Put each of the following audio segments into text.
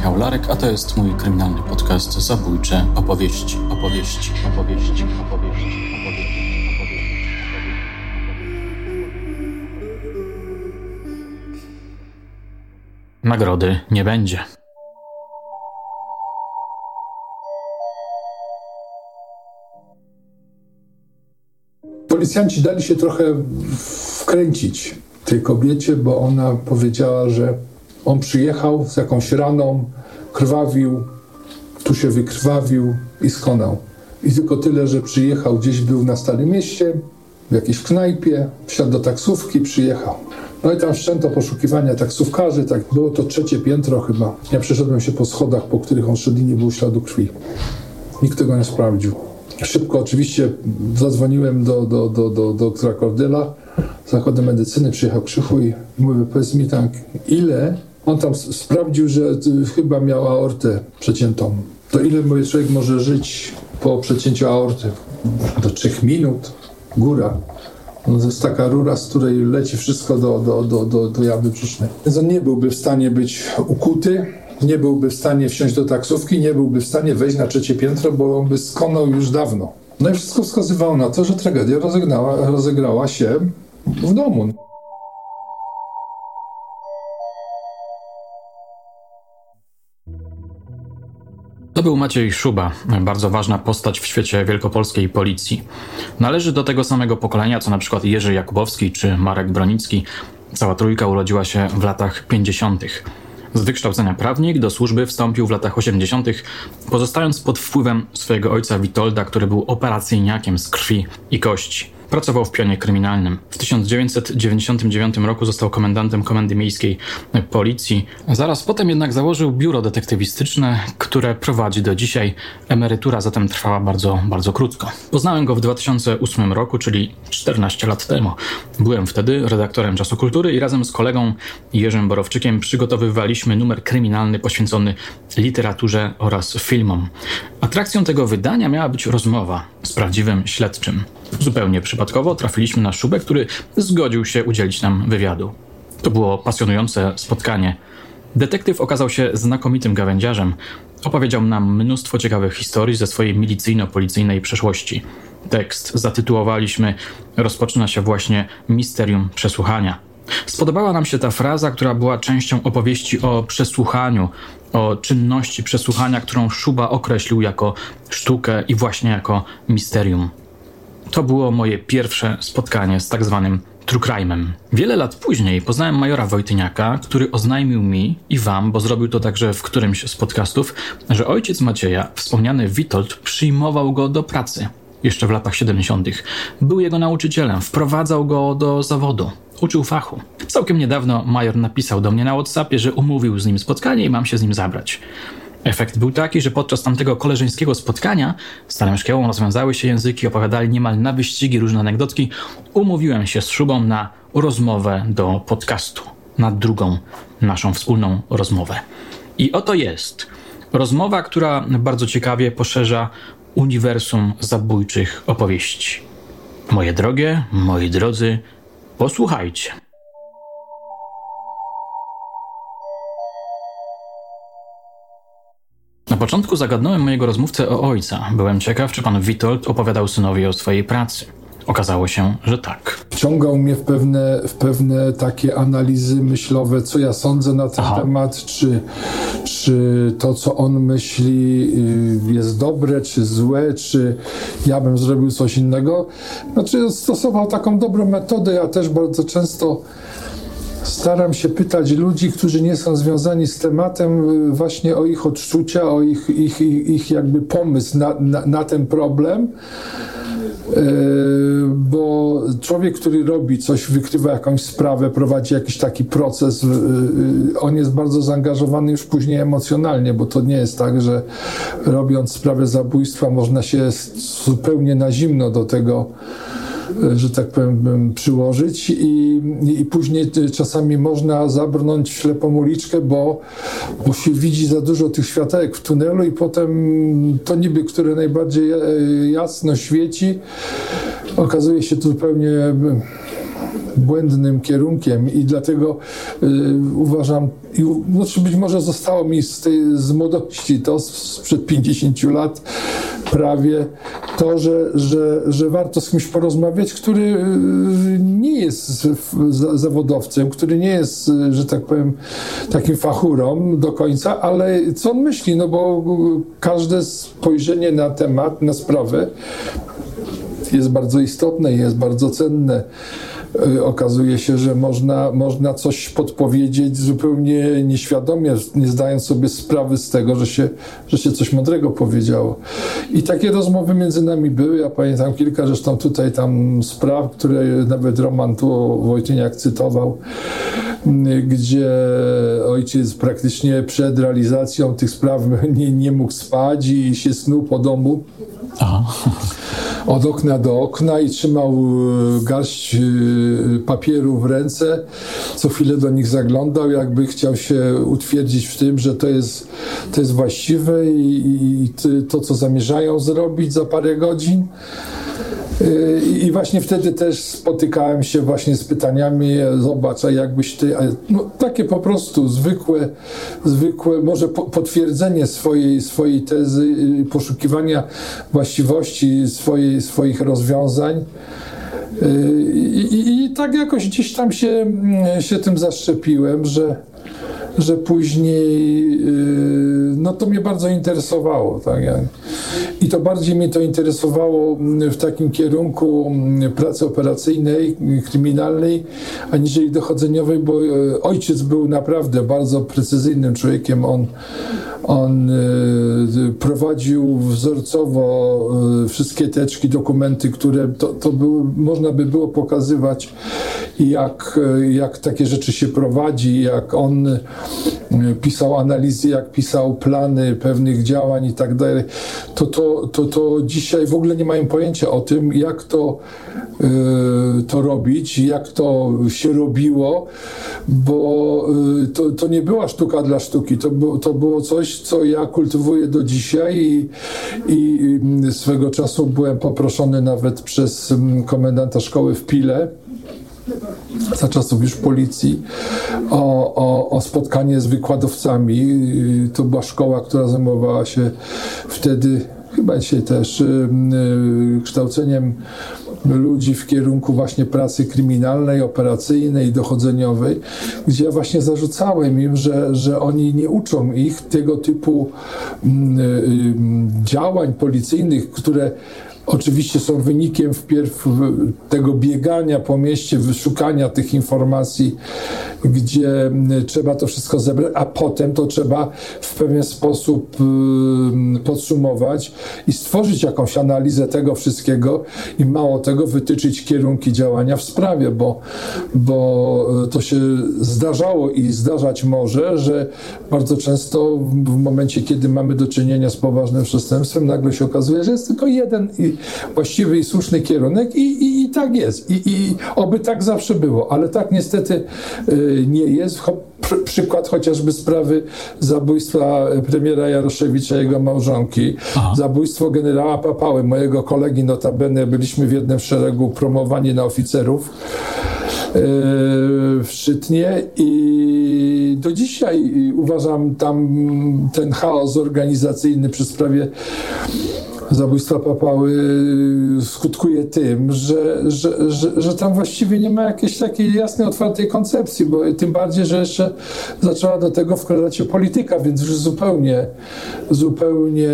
Michał Larek, a to jest mój kryminalny podcast Zabójcze opowieści, opowieści, opowieści, opowieści. Nagrody nie będzie. Policjanci dali się trochę wkręcić tej kobiecie, bo ona powiedziała, że on przyjechał z jakąś raną, krwawił, tu się wykrwawił i skonał. I tylko tyle, że przyjechał, gdzieś był na Starym Mieście, w jakiejś knajpie, wsiadł do taksówki, przyjechał. No i tam wszczęto poszukiwania taksówkarzy, tak było to trzecie piętro chyba. Ja przeszedłem się po schodach, po których on szedł i nie było śladu krwi. Nikt tego nie sprawdził. Szybko oczywiście zadzwoniłem do, do, do, do, do doktora Kordyla, zakładu medycyny, przyjechał Krzychu i mówię, powiedz mi tak, ile on tam sprawdził, że chyba miał aortę przeciętą. To ile człowiek może żyć po przecięciu aorty? Do trzech minut, góra. No to jest taka rura, z której leci wszystko do, do, do, do, do jamy brzusznej. Więc on nie byłby w stanie być ukuty, nie byłby w stanie wsiąść do taksówki, nie byłby w stanie wejść na trzecie piętro, bo on by skonał już dawno. No i wszystko wskazywało na to, że tragedia rozegrała, rozegrała się w domu. To był Maciej Szuba, bardzo ważna postać w świecie wielkopolskiej policji. Należy do tego samego pokolenia, co na przykład Jerzy Jakubowski czy Marek Bronicki. Cała trójka urodziła się w latach 50. Z wykształcenia prawnik do służby wstąpił w latach 80., pozostając pod wpływem swojego ojca Witolda, który był operacyjniakiem z krwi i kości. Pracował w pionie kryminalnym. W 1999 roku został komendantem Komendy Miejskiej Policji. Zaraz potem jednak założył biuro detektywistyczne, które prowadzi do dzisiaj. Emerytura zatem trwała bardzo, bardzo krótko. Poznałem go w 2008 roku, czyli 14 lat temu. Byłem wtedy redaktorem Czasu Kultury i razem z kolegą Jerzym Borowczykiem przygotowywaliśmy numer kryminalny poświęcony literaturze oraz filmom. Atrakcją tego wydania miała być rozmowa z prawdziwym śledczym. Zupełnie przypadkowo trafiliśmy na Szubę, który zgodził się udzielić nam wywiadu. To było pasjonujące spotkanie. Detektyw okazał się znakomitym gawędziarzem. Opowiedział nam mnóstwo ciekawych historii ze swojej milicyjno-policyjnej przeszłości. Tekst zatytułowaliśmy Rozpoczyna się właśnie misterium przesłuchania. Spodobała nam się ta fraza, która była częścią opowieści o przesłuchaniu, o czynności przesłuchania, którą Szuba określił jako sztukę i właśnie jako misterium. To było moje pierwsze spotkanie z tak zwanym true crime'em. Wiele lat później poznałem majora Wojtyniaka, który oznajmił mi i wam, bo zrobił to także w którymś z podcastów, że ojciec Macieja, wspomniany Witold, przyjmował go do pracy jeszcze w latach 70. Był jego nauczycielem, wprowadzał go do zawodu. Uczył fachu. Całkiem niedawno major napisał do mnie na WhatsAppie, że umówił z nim spotkanie i mam się z nim zabrać. Efekt był taki, że podczas tamtego koleżeńskiego spotkania z Stanem Szkiełą rozwiązały się języki, opowiadali niemal na wyścigi różne anegdotki. Umówiłem się z Szubą na rozmowę do podcastu, na drugą naszą wspólną rozmowę. I oto jest rozmowa, która bardzo ciekawie poszerza uniwersum zabójczych opowieści. Moje drogie, moi drodzy, posłuchajcie. Początku zagadnąłem mojego rozmówcę o ojca. Byłem ciekaw, czy pan Witold opowiadał synowi o swojej pracy. Okazało się, że tak. Wciągał mnie w pewne, w pewne takie analizy myślowe, co ja sądzę na ten Aha. temat, czy, czy to, co on myśli, y, jest dobre, czy złe, czy ja bym zrobił coś innego. Znaczy, stosował taką dobrą metodę. Ja też bardzo często staram się pytać ludzi, którzy nie są związani z tematem, y, właśnie o ich odczucia, o ich, ich, ich, ich jakby pomysł na, na, na ten problem. E, bo człowiek, który robi coś, wykrywa jakąś sprawę, prowadzi jakiś taki proces, on jest bardzo zaangażowany już później emocjonalnie, bo to nie jest tak, że robiąc sprawę zabójstwa można się zupełnie na zimno do tego że tak powiem, przyłożyć. I, i później czasami można zabrnąć w ślepą uliczkę, bo, bo się widzi za dużo tych światełek w tunelu i potem to niby, które najbardziej jasno świeci, okazuje się zupełnie błędnym kierunkiem i dlatego y, uważam, i, znaczy być może zostało mi z, tej, z młodości to sprzed 50 lat prawie to, że, że, że warto z kimś porozmawiać, który y, nie jest zawodowcem, który nie jest, y, że tak powiem, takim fachurą do końca, ale co on myśli, no bo każde spojrzenie na temat, na sprawę jest bardzo istotne, jest bardzo cenne. Y, okazuje się, że można, można coś podpowiedzieć zupełnie nieświadomie, nie zdając sobie sprawy z tego, że się, że się coś mądrego powiedziało. I takie rozmowy między nami były. Ja pamiętam kilka zresztą tutaj tam spraw, które nawet Roman tu Wojtyniak cytował, y, gdzie ojciec praktycznie przed realizacją tych spraw nie, nie mógł spać i się snuł po domu. Aha od okna do okna i trzymał e, garść e, papieru w ręce. Co chwilę do nich zaglądał, jakby chciał się utwierdzić w tym, że to jest, to jest właściwe i, i to, co zamierzają zrobić za parę godzin. I właśnie wtedy też spotykałem się właśnie z pytaniami, zobacz, a jakbyś ty, no, takie po prostu zwykłe, zwykłe może potwierdzenie swojej, swojej tezy, y, poszukiwania właściwości swojej, swoich rozwiązań. Y, I, i, I, tak jakoś gdzieś tam się, mm, się tym zaszczepiłem, że, że później y, no to mnie bardzo interesowało. Tak? I to bardziej mnie to interesowało mm, w takim kierunku mm, pracy operacyjnej, kryminalnej, aniżeli dochodzeniowej, bo e, ojciec był naprawdę bardzo precyzyjnym człowiekiem. On, on e, prowadził wzorcowo e, wszystkie teczki, dokumenty, które to, to był, można by było pokazywać, jak, jak takie rzeczy się prowadzi, jak on pisał analizy, jak pisał plany pewnych działań i tak dalej, to, to, to, to dzisiaj w ogóle nie mają pojęcia o tym, jak to, to robić, jak to się robiło, bo to, to nie była sztuka dla sztuki, to, było, to było coś, co ja kultywuję do dzisiaj i, i swego czasu byłem poproszony nawet przez mm, komendanta szkoły w Pile, za czasów już policji o, o, o, spotkanie z wykładowcami. To była szkoła, która zajmowała się wtedy, chyba dzisiaj też, y, y, kształceniem ludzi w kierunku właśnie pracy kryminalnej, operacyjnej, dochodzeniowej, gdzie ja właśnie zarzucałem im, że, że oni nie uczą ich tego typu mm, y, działań policyjnych, które oczywiście są wynikiem wpierw tego biegania po mieście, wyszukania tych informacji, gdzie trzeba to wszystko zebrać, a potem to trzeba w pewien sposób podsumować i stworzyć jakąś analizę tego wszystkiego i mało tego wytyczyć kierunki działania w sprawie, bo, bo to się zdarzało i zdarzać może, że bardzo często w momencie, kiedy mamy do czynienia z poważnym przestępstwem, nagle się okazuje, że jest tylko jeden właściwy i słuszny kierunek i, i, i tak jest. I, I oby tak zawsze było, ale tak niestety y, nie jest. Przykład chociażby sprawy zabójstwa premiera Jaroszewicza i jego małżonki, Aha. zabójstwo generała Papały, mojego kolegi notabene, byliśmy w jednym szeregu promowani na oficerów y, w Szczytnie i do dzisiaj uważam tam ten chaos organizacyjny przy sprawie zabójstwa papały skutkuje tym, że, że, że, że tam właściwie nie ma jakiejś takiej jasnej, otwartej koncepcji, bo tym bardziej, że jeszcze zaczęła do tego wkradać się polityka, więc już zupełnie, zupełnie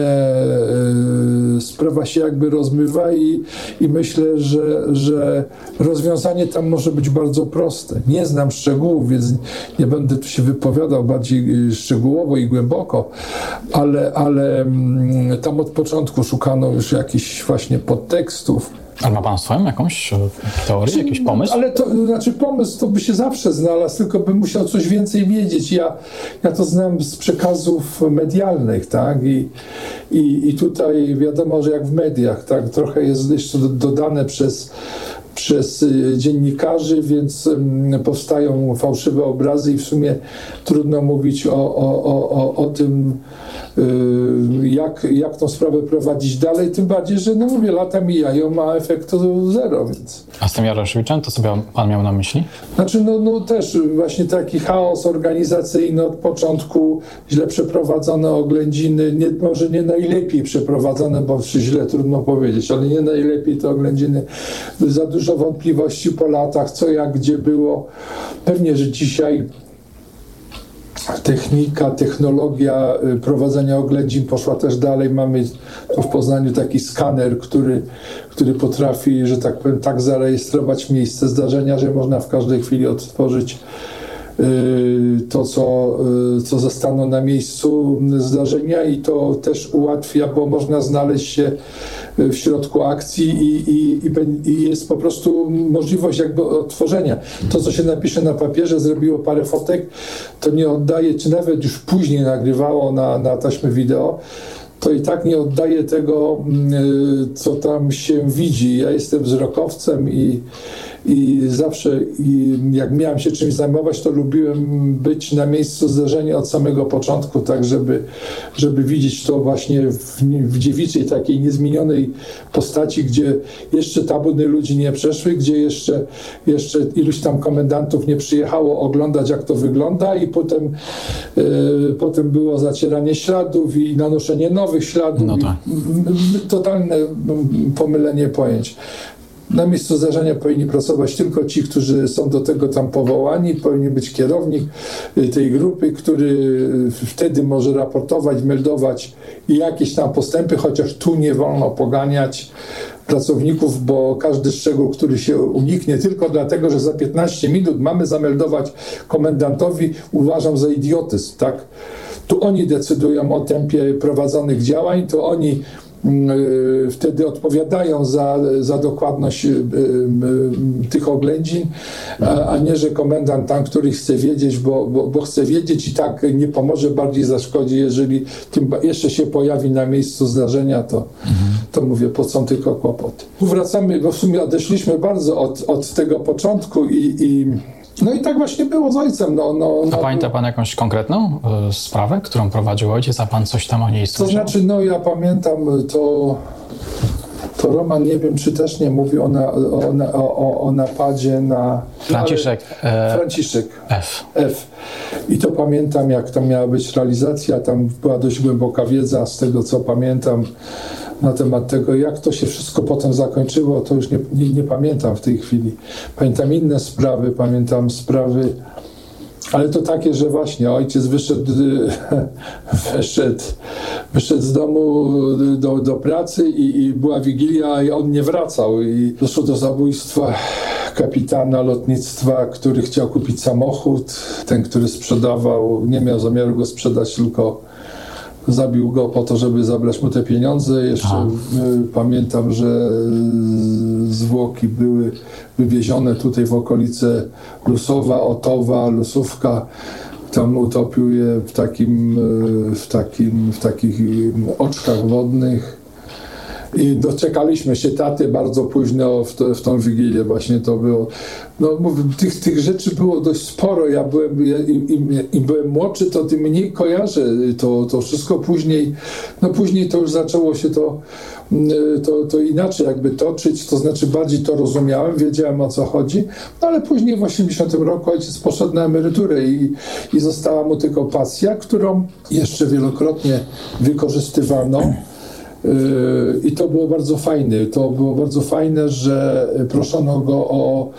yy, sprawa się jakby rozmywa i, i myślę, że, że rozwiązanie tam może być bardzo proste. Nie znam szczegółów, więc nie będę tu się wypowiadał bardziej e, szczegółowo i głęboko, ale, ale mm, tam od początku szukam szukano już jakichś właśnie podtekstów. Ale ma Pan swoją jakąś e, teorię, znaczy, jakiś pomysł? Ale to znaczy pomysł to by się zawsze znalazł, tylko by musiał coś więcej wiedzieć. Ja, ja to znam z przekazów medialnych, tak? I, i, I tutaj wiadomo, że jak w mediach, tak? Trochę jest jeszcze dodane przez przez y, dziennikarzy, więc powstają fałszywe obrazy i w sumie trudno mówić o, o, o, o, o tym, y, jak, jak tą sprawę prowadzić dalej, tym bardziej, że no mówię, lata mijają, a efektu zero, więc... A z tym Jaroszewiczem to co pan miał na myśli? Znaczy, no, no też właśnie taki chaos organizacyjny od początku, źle przeprowadzone oględziny, nie, może nie najlepiej przeprowadzone, bo źle trudno powiedzieć, ale nie najlepiej te oględziny, za dużo wątpliwości po latach, co jak, gdzie było. Pewnie, że dzisiaj technika, technologia y, prowadzenia oględzin poszła też dalej. Mamy w Poznaniu taki skaner, który, który potrafi, że tak powiem, tak zarejestrować miejsce zdarzenia, że można w każdej chwili odtworzyć to, co, y, co zostaną na miejscu zdarzenia i to też ułatwia, bo można znaleźć się w środku akcji i, i, i, jest po prostu możliwość jakby odtworzenia. To, co się napisze na papierze, zrobiło parę fotek, to nie oddaje, czy nawet już później nagrywało na, na taśmy wideo, to i tak nie oddaje tego, y, co tam się widzi. Ja jestem wzrokowcem i, i zawsze i jak miałem się czymś zajmować, to lubiłem być na miejscu zdarzenia od samego początku, tak żeby, żeby widzieć to właśnie w, w dziewiczej takiej niezmienionej postaci, gdzie jeszcze tabuny ludzi nie przeszły, gdzie jeszcze, jeszcze iluś tam komendantów nie przyjechało oglądać jak to wygląda i potem, e, potem było zacieranie śladów i nanoszenie nowych śladów. No tak. Totalne pomylenie pojęć. Na miejscu zdarzenia powinni pracować tylko ci, którzy są do tego tam powołani. Powinien być kierownik y, tej grupy, który y, wtedy może raportować, meldować jakieś tam postępy, chociaż tu nie wolno poganiać pracowników, bo każdy szczegół, który się uniknie tylko dlatego, że za 15 minut mamy zameldować komendantowi, uważam za idiotyzm, tak? Tu oni decydują o tempie prowadzonych działań, to oni wtedy odpowiadają za, za dokładność y, y, tych oględzin, a nie, że komendant tam, który chce wiedzieć, bo, bo, bo chce wiedzieć i tak nie pomoże, bardziej zaszkodzi, jeżeli tym jeszcze się pojawi na miejscu zdarzenia, to, to mówię, po co tylko kłopoty. Wracamy, bo w sumie odeszliśmy bardzo od, od tego początku i, i no i tak właśnie było z ojcem. No, no, no. A pamięta pan jakąś konkretną y, sprawę, którą prowadził ojciec, a pan coś tam o niej słyszał? To znaczy, no ja pamiętam to, to Roman, nie wiem czy też nie mówił o, na, o, o, o napadzie na... Franciszek. E, Franciszek. F. F. I to pamiętam, jak tam miała być realizacja, tam była dość głęboka wiedza z tego, co pamiętam na temat tego, jak to się wszystko potem zakończyło, to już nie, nie, nie pamiętam w tej chwili. Pamiętam inne sprawy, pamiętam sprawy ale to takie, że właśnie ojciec wyszedł, wyszedł, wyszedł z domu do, do pracy i, i, była wigilia i on nie wracał i doszło do zabójstwa kapitana lotnictwa, który chciał kupić samochód. Ten, który sprzedawał, nie miał zamiaru go sprzedać, tylko zabił go po to, żeby zabrać mu te pieniądze. Jeszcze A. Y, pamiętam, że y, zwłoki były wywiezione tutaj w okolice Lusowa, Otowa, Lusówka. Tam utopił je w, takim, y, w, takim, w takich oczkach wodnych. I doczekaliśmy się taty bardzo późno w, to, w tą wigilię. Właśnie to było. No, mówię, tych, tych rzeczy było dość sporo. Ja byłem, ja, im, im, byłem młodszy, to tym mniej kojarzę to, to wszystko. Później, no później to już zaczęło się to, to, to inaczej jakby toczyć, to znaczy bardziej to rozumiałem, wiedziałem o co chodzi, no ale później w 80 roku ojciec poszedł na emeryturę i, i została mu tylko pasja, którą jeszcze wielokrotnie wykorzystywano. I to było bardzo fajne. To było bardzo fajne, że proszono go o,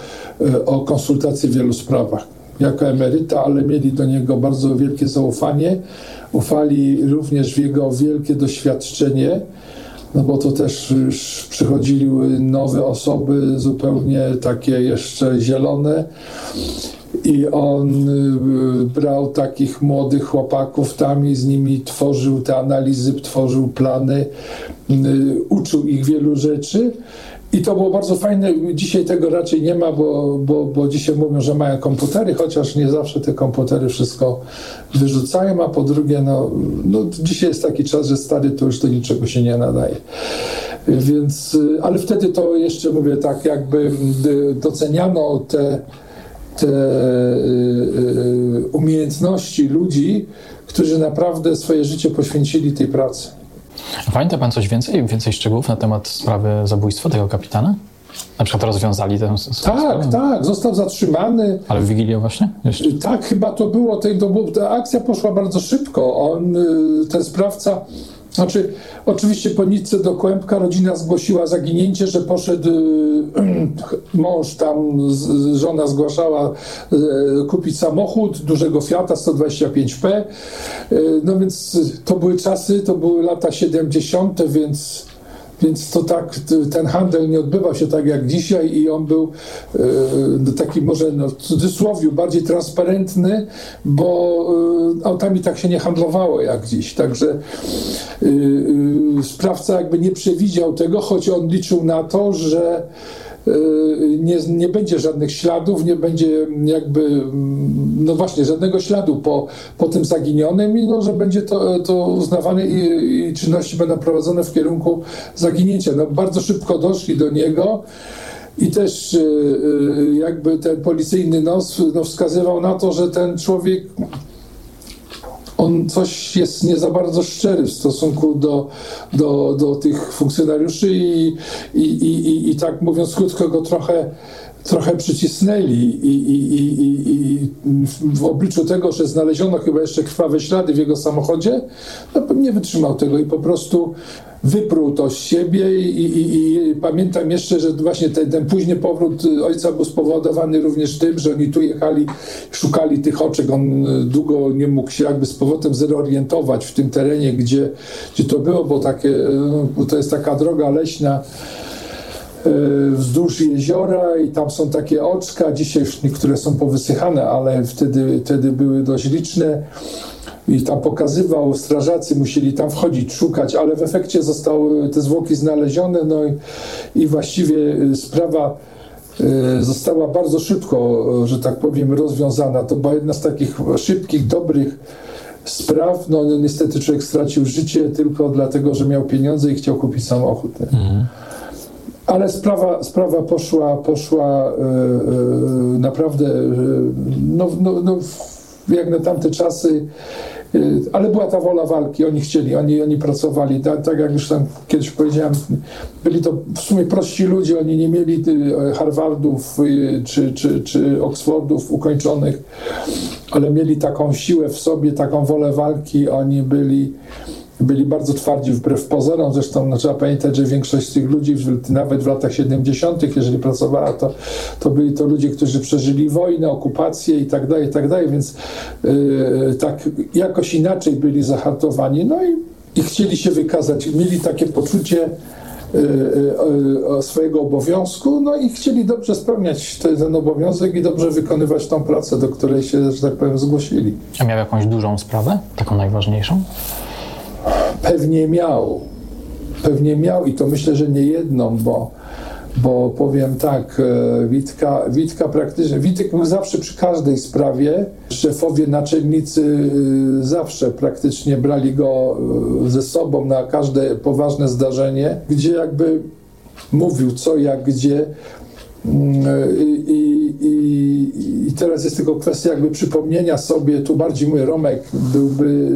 o konsultacje w wielu sprawach. Jako emeryta, ale mieli do niego bardzo wielkie zaufanie. Ufali również w jego wielkie doświadczenie, no bo to też przychodziły nowe osoby, zupełnie takie jeszcze zielone i on y, brał takich młodych chłopaków tam i z nimi tworzył te analizy, tworzył plany, y, uczył ich wielu rzeczy. I to było bardzo fajne. Dzisiaj tego raczej nie ma, bo, bo, bo dzisiaj mówią, że mają komputery, chociaż nie zawsze te komputery wszystko wyrzucają, a po drugie, no, no dzisiaj jest taki czas, że stary to już do niczego się nie nadaje. Więc, y, ale wtedy to jeszcze mówię tak, jakby doceniano te, te umiejętności ludzi, którzy naprawdę swoje życie poświęcili tej pracy. A pamięta pan coś więcej, więcej szczegółów na temat sprawy zabójstwa tego kapitana? Na przykład rozwiązali tę Tak, sprawę? tak, został zatrzymany. Ale w Wigilię właśnie? Jeszcze? Tak, chyba to było, ta akcja poszła bardzo szybko. On, ten sprawca znaczy, oczywiście po nitce do Kłębka rodzina zgłosiła zaginięcie, że poszedł mąż tam, żona zgłaszała y, kupić samochód dużego Fiata 125P. Y, no więc to były czasy, to były lata 70., więc więc to tak, ten handel nie odbywał się tak jak dzisiaj i on był e, taki może no, w cudzysłowie bardziej transparentny, bo e, autami tak się nie handlowało jak dziś. Także e, sprawca jakby nie przewidział tego, choć on liczył na to, że Y, nie, nie będzie żadnych śladów, nie będzie jakby, mm, no właśnie, żadnego śladu po, po tym zaginionym i no, że będzie to, to uznawane i, i czynności będą prowadzone w kierunku zaginięcia. No, bardzo szybko doszli do niego. I też y, y, jakby ten policyjny nos no, wskazywał na to, że ten człowiek on coś jest nie za bardzo szczery w stosunku do, do, do tych funkcjonariuszy i, i, i, i tak mówiąc krótko go trochę trochę przycisnęli i, i, i, i, w obliczu tego, że znaleziono chyba jeszcze krwawe ślady w jego samochodzie, no, nie wytrzymał tego i po prostu wyprół to z siebie i, i, i pamiętam jeszcze, że właśnie ten, ten późny powrót ojca był spowodowany również tym, że oni tu jechali, szukali tych oczek, on długo nie mógł się jakby z powrotem zorientować w tym terenie, gdzie, gdzie to było, bo takie, no, to jest taka droga leśna, e, wzdłuż jeziora i tam są takie oczka, dzisiaj już niektóre są powysychane, ale wtedy, wtedy były dość liczne i tam pokazywał, strażacy musieli tam wchodzić, szukać, ale w efekcie zostały te zwłoki znalezione, no i, i właściwie y, sprawa y, została bardzo szybko, że tak powiem, rozwiązana. To była jedna z takich szybkich, dobrych spraw. No, no niestety człowiek stracił życie tylko dlatego, że miał pieniądze i chciał kupić samochód. Mhm. Ale sprawa, sprawa poszła, poszła yy, naprawdę, yy, no, no, no, jak na tamte czasy ale była ta wola walki, oni chcieli, oni, oni pracowali, tak, tak jak już tam kiedyś powiedziałem, byli to w sumie prości ludzie, oni nie mieli Harvardów czy, czy, czy Oxfordów ukończonych, ale mieli taką siłę w sobie, taką wolę walki, oni byli byli bardzo twardzi wbrew pozorom. Zresztą no, trzeba pamiętać, że większość z tych ludzi, nawet w latach 70., jeżeli pracowała, to, to byli to ludzie, którzy przeżyli wojnę, okupację i tak dalej, i tak dalej, więc yy, tak jakoś inaczej byli zahartowani. No i, i chcieli się wykazać. Mieli takie poczucie yy, yy, swojego obowiązku, no i chcieli dobrze spełniać ten, obowiązek i dobrze wykonywać tą pracę, do której się, że tak powiem, zgłosili. A miał jakąś dużą sprawę, taką najważniejszą? Pewnie miał. Pewnie miał i to myślę, że nie jedną, bo, bo powiem tak, e, Witka, Witka praktycznie, Witek był zawsze przy każdej sprawie. Szefowie, naczelnicy e, zawsze praktycznie brali go e, ze sobą na każde poważne zdarzenie, gdzie jakby mówił co, jak, gdzie. Mm, I, i, i, teraz jest tylko kwestia jakby przypomnienia sobie, tu bardziej mój Romek byłby,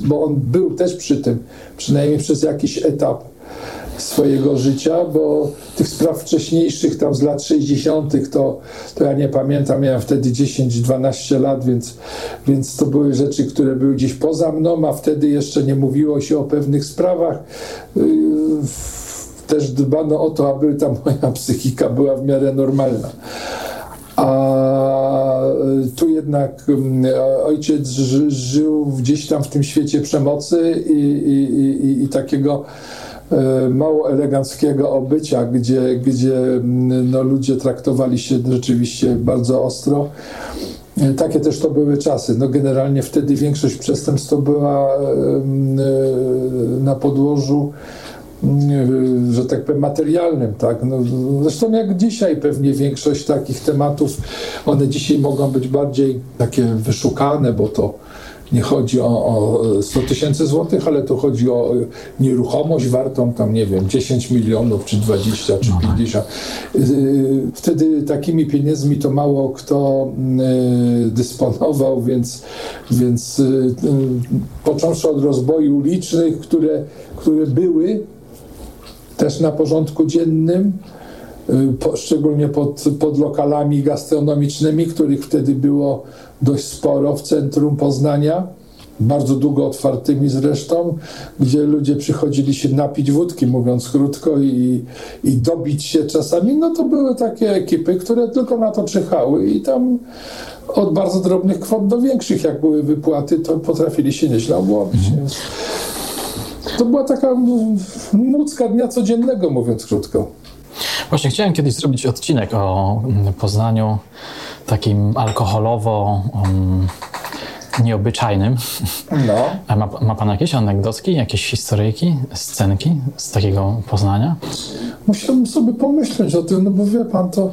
bo on był też przy tym, przynajmniej przez jakiś etap swojego życia, bo tych spraw wcześniejszych, tam z lat 60., to, to ja nie pamiętam, miałem wtedy 10-12 lat, więc, więc to były rzeczy, które były gdzieś poza mną, a wtedy jeszcze nie mówiło się o pewnych sprawach. Yy, też dbano o to, aby ta moja psychika była w miarę normalna. A tu jednak mm, ojciec żył gdzieś tam w tym świecie przemocy i, i, i, i takiego e, mało eleganckiego obycia, gdzie, gdzie mm, no, ludzie traktowali się rzeczywiście bardzo ostro. E, takie też to były czasy. No generalnie wtedy większość przestępstw to była e, na podłożu że tak powiem, materialnym, tak? No, zresztą jak dzisiaj pewnie większość takich tematów, one dzisiaj mogą być bardziej takie wyszukane, bo to nie chodzi o, o 100 tysięcy złotych, ale tu chodzi o nieruchomość wartą tam, nie wiem, 10 milionów, czy 20, czy 50. Y, Wtedy takimi pieniędzmi to mało kto y, dysponował, więc, więc y, y, począwszy od rozboi ulicznych, które, które były też na porządku dziennym, y, po, szczególnie pod, pod lokalami gastronomicznymi, których wtedy było dość sporo w centrum Poznania, bardzo długo otwartymi zresztą, gdzie ludzie przychodzili się napić wódki, mówiąc krótko, i, i dobić się czasami, no to były takie ekipy, które tylko na to czyhały i tam od bardzo drobnych kwot do większych, jak były wypłaty, to potrafili się nieźle obłowić. Więc To była taka nucka dnia codziennego, mówiąc krótko. Właśnie chciałem kiedyś zrobić odcinek o mm, Poznaniu takim alkoholowo um, nieobyczajnym. No. A ma, ma pan jakieś anegdotki, jakieś historyjki, scenki z takiego Poznania? Musiałbym sobie pomyśleć o tym, no bo wie pan, to,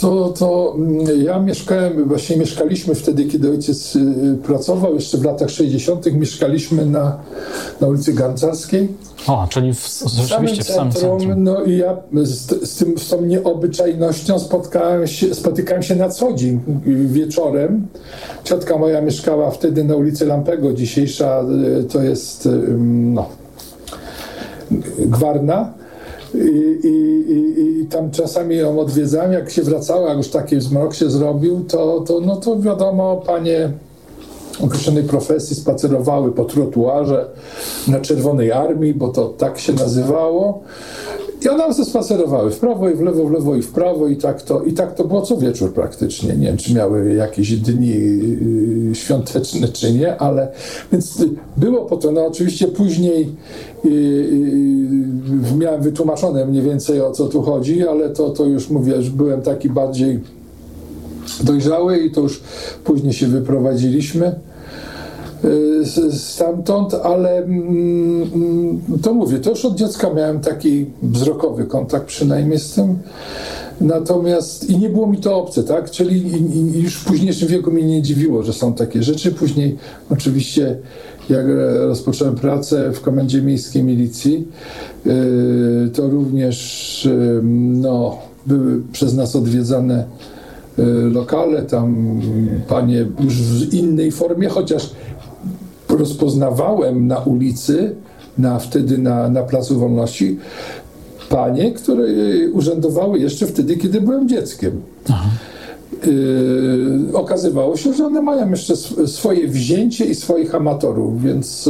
to, to mm, ja mieszkałem, właśnie mieszkaliśmy wtedy, kiedy ojciec y, pracował, jeszcze w latach 60. mieszkaliśmy na, na ulicy Gancarskiej. O, czyli w, rzeczywiście w samym centrum. No i ja z, z, tym, z tą nieobyczajnością spotkałem się, spotykałem się na co dzień wieczorem. Ciotka moja mieszkała wtedy na ulicy Lampego, dzisiejsza y, to jest y, no, Gwarna. I, i, i, tam czasami ją odwiedzałem, jak się wracała, jak już taki zmrok się zrobił, to, to, no to wiadomo, panie określonej profesji spacerowały po trotuarze na Czerwonej Armii, bo to tak się nazywało. I one se spacerowały w prawo i w lewo, w lewo i w prawo i tak to, i tak to było co wieczór praktycznie. Nie wiem, czy miały jakieś dni yy, świąteczne, czy nie, ale więc było po to. No oczywiście później yy, yy, miałem wytłumaczone mniej więcej o co tu chodzi, ale to, to już mówię, że byłem taki bardziej dojrzały i to już później się wyprowadziliśmy stamtąd, ale mm, to mówię, to już od dziecka miałem taki wzrokowy kontakt przynajmniej z tym. Natomiast i nie było mi to obce, tak? Czyli już w późniejszym wieku mnie nie dziwiło, że są takie rzeczy. Później oczywiście jak rozpocząłem pracę w Komendzie Miejskiej Milicji, to również no, były przez nas odwiedzane lokale, tam panie już w innej formie, chociaż rozpoznawałem na ulicy, na, wtedy na, na Placu Wolności, panie, które urzędowały jeszcze wtedy, kiedy byłem dzieckiem. Aha. Yy, okazywało się, że one mają jeszcze swoje wzięcie i swoich amatorów, więc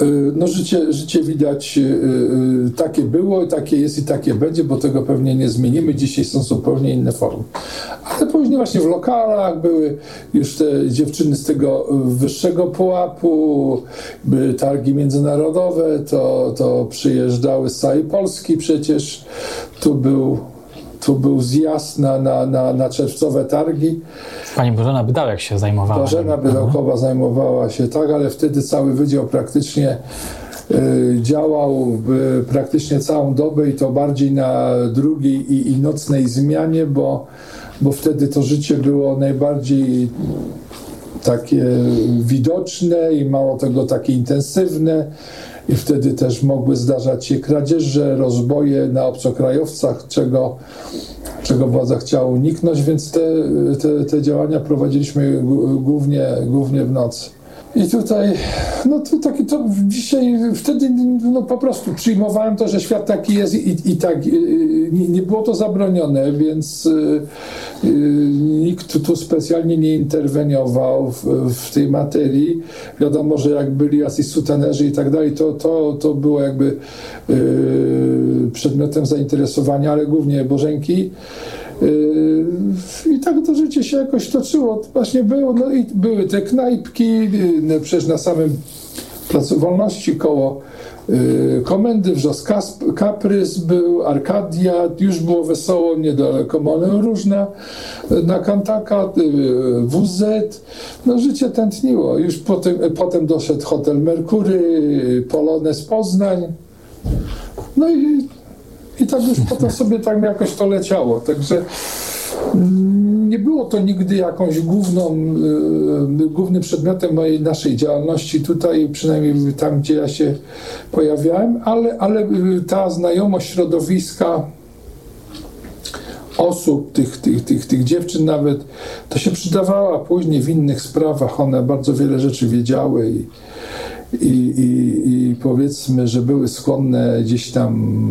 yy, no życie, życie widać yy, takie było, takie jest i takie będzie, bo tego pewnie nie zmienimy. Dzisiaj są zupełnie inne formy. Ale później właśnie w lokalach były już te dziewczyny z tego wyższego pułapu, były targi międzynarodowe, to, to przyjeżdżały z całej Polski przecież. Tu był tu był zjazd na, na, na, na czerwcowe targi. Pani Bożena Bydałek się zajmowała. Bożena Bydałkowa zajmowała się, tak, ale wtedy cały wydział praktycznie y, działał y, praktycznie całą dobę i to bardziej na drugiej i, i nocnej zmianie, bo, bo wtedy to życie było najbardziej takie widoczne i mało tego takie intensywne i wtedy też mogły zdarzać się kradzieże, rozboje na obcokrajowcach, czego, czego władza chciała uniknąć, więc te, te, te działania prowadziliśmy głównie, głównie w nocy. I tutaj, no to taki to dzisiaj, wtedy no po prostu przyjmowałem to, że świat taki jest i, i tak nie, nie, było to zabronione, więc y, nikt tu specjalnie nie interweniował w, w, tej materii. Wiadomo, że jak byli jacyś sutanerzy i tak dalej, to, to, to było jakby y, przedmiotem zainteresowania, ale głównie Bożenki. Yy, I tak to życie się jakoś toczyło. Właśnie było, no i były te knajpki, yy, przecież na samym Placu Wolności koło yy, Komendy, Wrzos Kaprys był, Arkadia, już było wesoło, niedaleko Molę Różna, na Kantaka, WZ, no życie tętniło. Już potem, potem doszedł hotel Merkury, Polones Poznań, no i i tak już potem sobie tak jakoś to leciało. Także Nie było to nigdy jakąś główną, y, głównym przedmiotem mojej naszej działalności tutaj, przynajmniej tam, gdzie ja się pojawiałem, ale, ale y, ta znajomość środowiska osób, tych, tych, tych, tych dziewczyn nawet, to się przydawała później w innych sprawach. One bardzo wiele rzeczy wiedziały i, i, i, i powiedzmy, że były skłonne gdzieś tam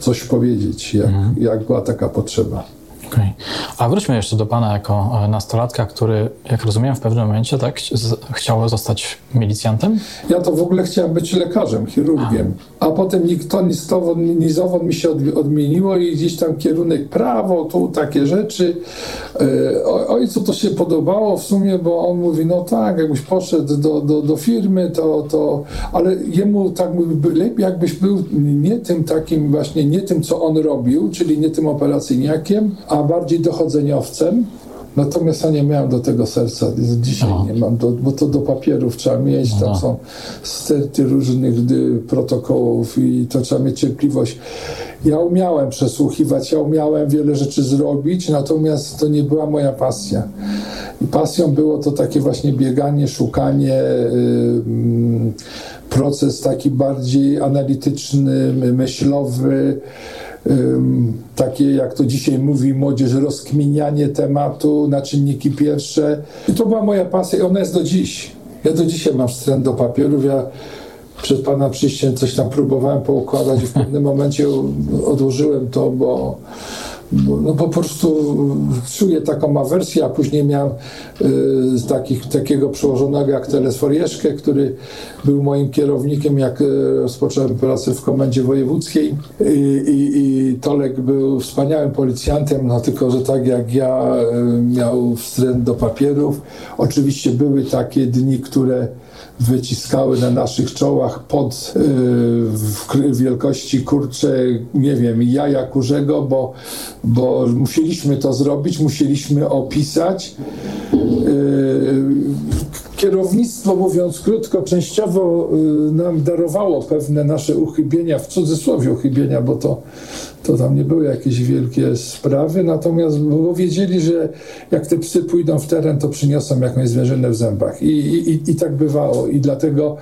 coś powiedzieć, jak, jak była taka potrzeba. Okej. A wróćmy jeszcze do pana jako e, nastolatka, który, jak rozumiem, w pewnym momencie tak chciał zostać milicjantem? Ja to w ogóle chciałem być lekarzem, chirurgiem, a potem to nizowo, nizowo mi się od, odmieniło i gdzieś tam kierunek prawo, tu takie rzeczy. E, o- Ojcu to się podobało w sumie, bo on mówi, no tak, jakbyś poszedł do, do, do firmy, to, to, ale jemu tak mówi, lepiej jakbyś był nie tym takim właśnie, nie tym, co on robił, czyli nie tym operacyjniakiem, a bardziej dochodzeniowcem. Natomiast ja nie miałem do tego serca, dzisiaj nie mam, do, bo to do papierów trzeba mieć, tam Aha. są sterty różnych y, protokołów i to trzeba mieć cierpliwość. Ja umiałem przesłuchiwać, ja umiałem wiele rzeczy zrobić, natomiast to nie była moja pasja. I pasją było to takie właśnie bieganie, szukanie, y, mm, proces taki bardziej analityczny, myślowy, takie, jak to dzisiaj mówi młodzież, rozkminianie tematu na czynniki pierwsze. I to była moja pasja i ona jest do dziś. Ja do dzisiaj mam wstręt do papierów. Ja przed Pana przyjściem coś tam próbowałem poukładać i w pewnym momencie odłożyłem to, bo, no po prostu czuję taką awersję, a później miałem y, takich, takiego przełożonego jak Teles Forieszkę, który był moim kierownikiem, jak y, rozpocząłem pracę w komendzie wojewódzkiej I, i, i Tolek był wspaniałym policjantem, no tylko, że tak jak ja y, miał wstręt do papierów. Oczywiście były takie dni, które wyciskały na naszych czołach pod y, w wielkości kurcze, nie wiem, jaja kurzego, bo, bo musieliśmy to zrobić, musieliśmy opisać. Y, Kierownictwo, mówiąc krótko, częściowo y, nam darowało pewne nasze uchybienia, w cudzysłowie uchybienia, bo to, to tam nie były jakieś wielkie sprawy, natomiast bo wiedzieli, że jak te psy pójdą w teren, to przyniosą jakąś zwierzynę w zębach. I, i, i- tak bywało. I dlatego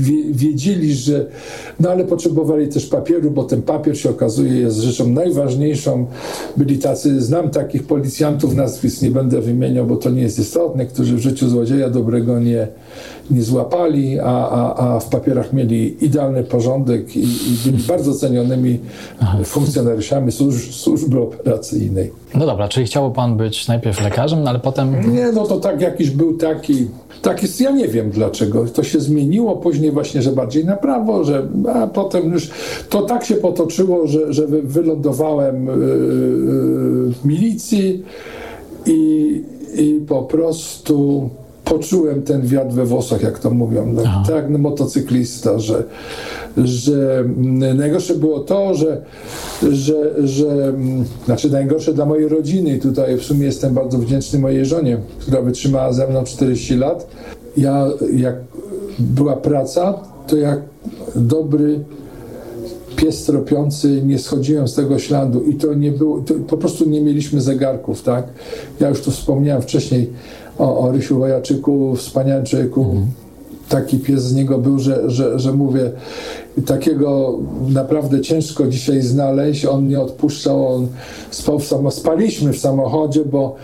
wie, wiedzieli, że no ale potrzebowali też papieru, bo ten papier się okazuje jest rzeczą najważniejszą. Byli tacy, znam takich policjantów, nazwisk nie będę wymieniał, bo to nie jest istotne, którzy w życiu złodzieja dobrego nie, nie złapali, a, a, a w papierach mieli idealny porządek i, i byli bardzo cenionymi funkcjonariuszami służ, służby operacyjnej. No dobra, czyli chciał pan być najpierw lekarzem, no ale potem... Nie, no to tak jakiś był taki, taki, ja nie wiem dlaczego. To się zmieniło później właśnie, że bardziej na prawo, że a potem już to tak się potoczyło, że, że wy- wylądowałem yy, yy, w milicji i, i po prostu poczułem ten wiatr we włosach, jak to mówią, no, tak jak motocyklista, że, że mm, najgorsze było to, że, że, że mm, znaczy najgorsze dla mojej rodziny tutaj w sumie jestem bardzo wdzięczny mojej żonie, która wytrzymała ze mną 40 lat. Ja, jak była praca, to jak dobry pies tropiący, nie schodziłem z tego śladu i to nie było, to po prostu nie mieliśmy zegarków, tak? Ja już tu wspomniałem wcześniej o, o Rysiu Wojaczyku, wspaniałym człowieku. Taki pies z niego był, że, że, że mówię, takiego naprawdę ciężko dzisiaj znaleźć. On nie odpuszczał, on spał w samo, spaliśmy w samochodzie, bo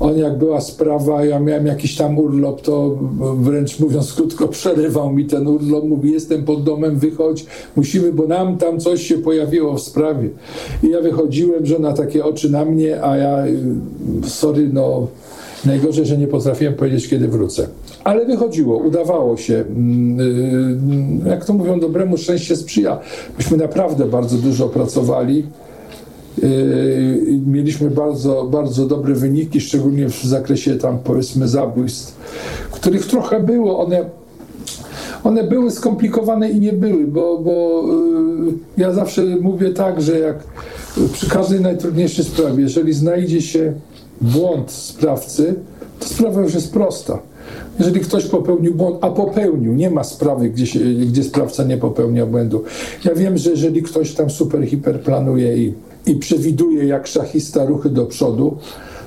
on jak była sprawa, ja miałem jakiś tam urlop, to wręcz mówiąc krótko, przerywał mi ten urlop, mówi jestem pod domem, wychodź, musimy, bo nam tam coś się pojawiło w sprawie. I ja wychodziłem, żona takie oczy na mnie, a ja, y, sorry, no Najgorzej, że nie potrafiłem powiedzieć, kiedy wrócę. Ale wychodziło, udawało się. Mm, y, Jak to mówią, dobremu szczęście sprzyja. Myśmy naprawdę bardzo dużo pracowali. Yy, Mieliśmy bardzo, bardzo dobre wyniki, szczególnie w zakresie tam powiedzmy zabójstw, których trochę było. One, one były skomplikowane i nie były, bo, bo yy, ja zawsze mówię tak, że jak przy każdej najtrudniejszej sprawie, jeżeli znajdzie się błąd sprawcy, to sprawa już jest prosta. Jeżeli ktoś popełnił błąd, a popełnił, nie ma sprawy, gdzie, się, gdzie sprawca nie popełnia błędu. Ja wiem, że jeżeli ktoś tam super, hiper planuje i, i przewiduje jak szachista ruchy do przodu,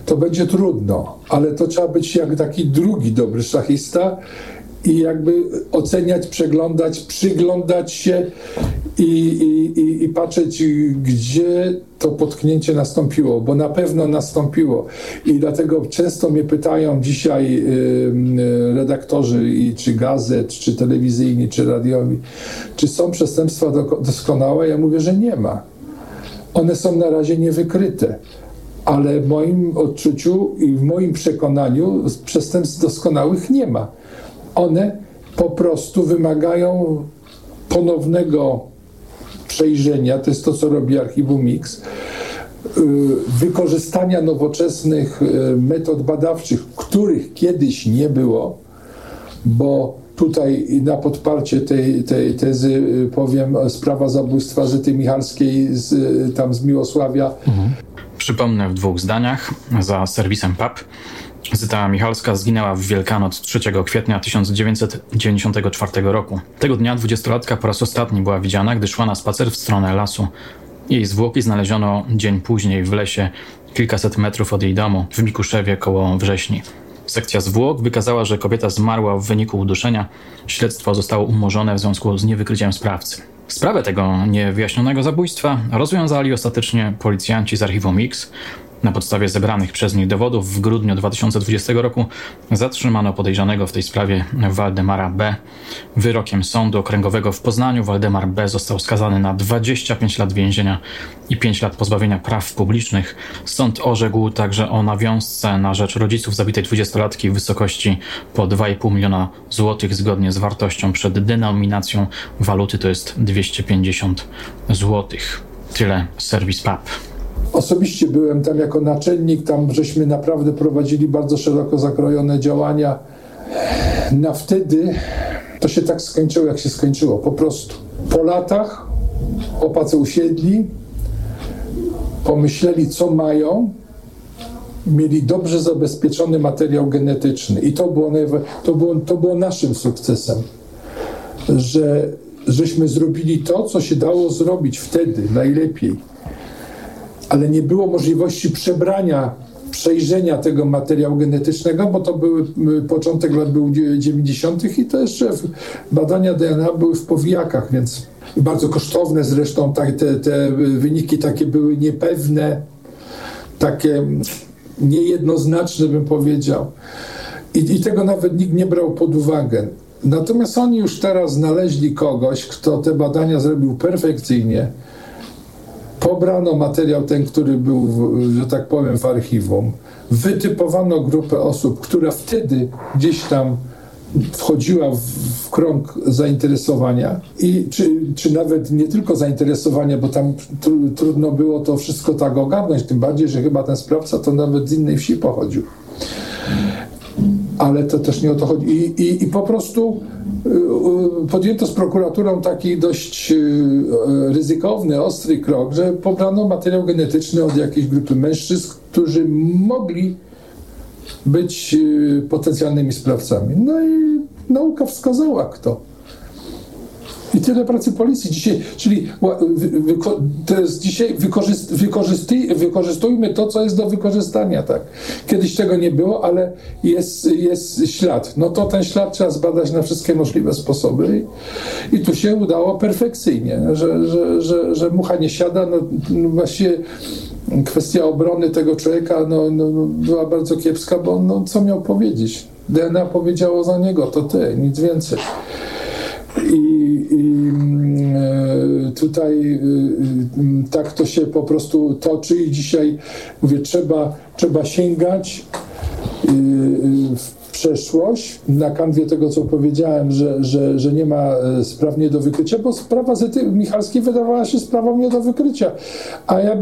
to będzie trudno, ale to trzeba być jak taki drugi dobry szachista i jakby oceniać, przeglądać, przyglądać się i, i, i, i patrzeć, gdzie to potknięcie nastąpiło, bo na pewno nastąpiło. I dlatego często mnie pytają dzisiaj redaktorzy, i, czy gazet, czy telewizyjni, czy radiowi, czy są przestępstwa doskonałe. Ja mówię, że nie ma. One są na razie niewykryte ale w moim odczuciu i w moim przekonaniu przestępstw doskonałych nie ma. One po prostu wymagają ponownego przejrzenia, to jest to, co robi Archiwum Mix, y, wykorzystania nowoczesnych y, metod badawczych, których kiedyś nie było, bo tutaj na podparcie tej, tej tezy y, powiem sprawa zabójstwa Zyty Michalskiej z, tam z Miłosławia. Mhm. Przypomnę w dwóch zdaniach za serwisem PAP. Zyta Michalska zginęła w Wielkanoc 3 kwietnia 1994 roku. Tego dnia dwudziestolatka po raz ostatni była widziana, gdy szła na spacer w stronę lasu. Jej zwłoki znaleziono dzień później w lesie, kilkaset metrów od jej domu, w Mikuszewie koło Wrześni. Sekcja zwłok wykazała, że kobieta zmarła w wyniku uduszenia. Śledztwo zostało umorzone w związku z niewykryciem sprawcy. Sprawę tego niewyjaśnionego zabójstwa rozwiązali ostatecznie policjanci z archiwum X, na podstawie zebranych przez nich dowodów w grudniu 2020 roku zatrzymano podejrzanego w tej sprawie Waldemara B. Wyrokiem Sądu Okręgowego w Poznaniu Waldemar B. został skazany na 25 lat więzienia i 5 lat pozbawienia praw publicznych. Sąd orzekł także o nawiązce na rzecz rodziców zabitej 20-latki w wysokości po 2,5 miliona złotych zgodnie z wartością przed denominacją waluty to jest 250 złotych. Tyle serwis PAP. Osobiście byłem tam jako naczelnik, tam żeśmy naprawdę prowadzili bardzo szeroko zakrojone działania. Na wtedy to się tak skończyło, jak się skończyło, po prostu. Po latach opacy usiedli, pomyśleli, co mają, mieli dobrze zabezpieczony materiał genetyczny. I to było, to było, to było naszym sukcesem, że żeśmy zrobili to, co się dało zrobić wtedy najlepiej ale nie było możliwości przebrania, przejrzenia tego materiału genetycznego, bo to były początek lat był 90. i to jeszcze badania DNA były w powijakach, więc bardzo kosztowne zresztą tak, te, te wyniki takie były niepewne, takie niejednoznaczne bym powiedział. I, I tego nawet nikt nie brał pod uwagę. Natomiast oni już teraz znaleźli kogoś, kto te badania zrobił perfekcyjnie pobrano materiał ten, który był, że tak powiem, w archiwum, wytypowano grupę osób, która wtedy gdzieś tam wchodziła w, krąg zainteresowania. I czy, czy nawet nie tylko zainteresowania, bo tam tr trudno było to wszystko tak ogarnąć, tym bardziej, że chyba ten sprawca to nawet z innej wsi pochodził. Ale to też nie o to chodzi. I, i, i po prostu podjęto z prokuraturą taki dość y, ryzykowny, ostry krok, że pobrano materiał genetyczny od jakiejś grupy mężczyzn, którzy mogli być potencjalnymi sprawcami. No i nauka wskazała kto. I tyle pracy policji dzisiaj, czyli to jest dzisiaj wykorzyst, wykorzystujmy to, co jest do wykorzystania, tak. Kiedyś tego nie było, ale jest, jest ślad. No to ten ślad trzeba zbadać na wszystkie możliwe sposoby i, i tu się udało perfekcyjnie, że, że, że, że mucha nie siada, no, no właściwie kwestia obrony tego człowieka no, no, no, była bardzo kiepska, bo no, co miał powiedzieć? DNA powiedziało za niego, to ty, nic więcej. I, i e, tutaj e, tak to się po prostu toczy i dzisiaj mówię, trzeba, trzeba sięgać e, przeszłość na kanwie tego, co powiedziałem, że, że, że nie ma e, spraw nie do wykrycia, bo sprawa Zety Michalskiej wydawała się sprawą nie do wykrycia. A ja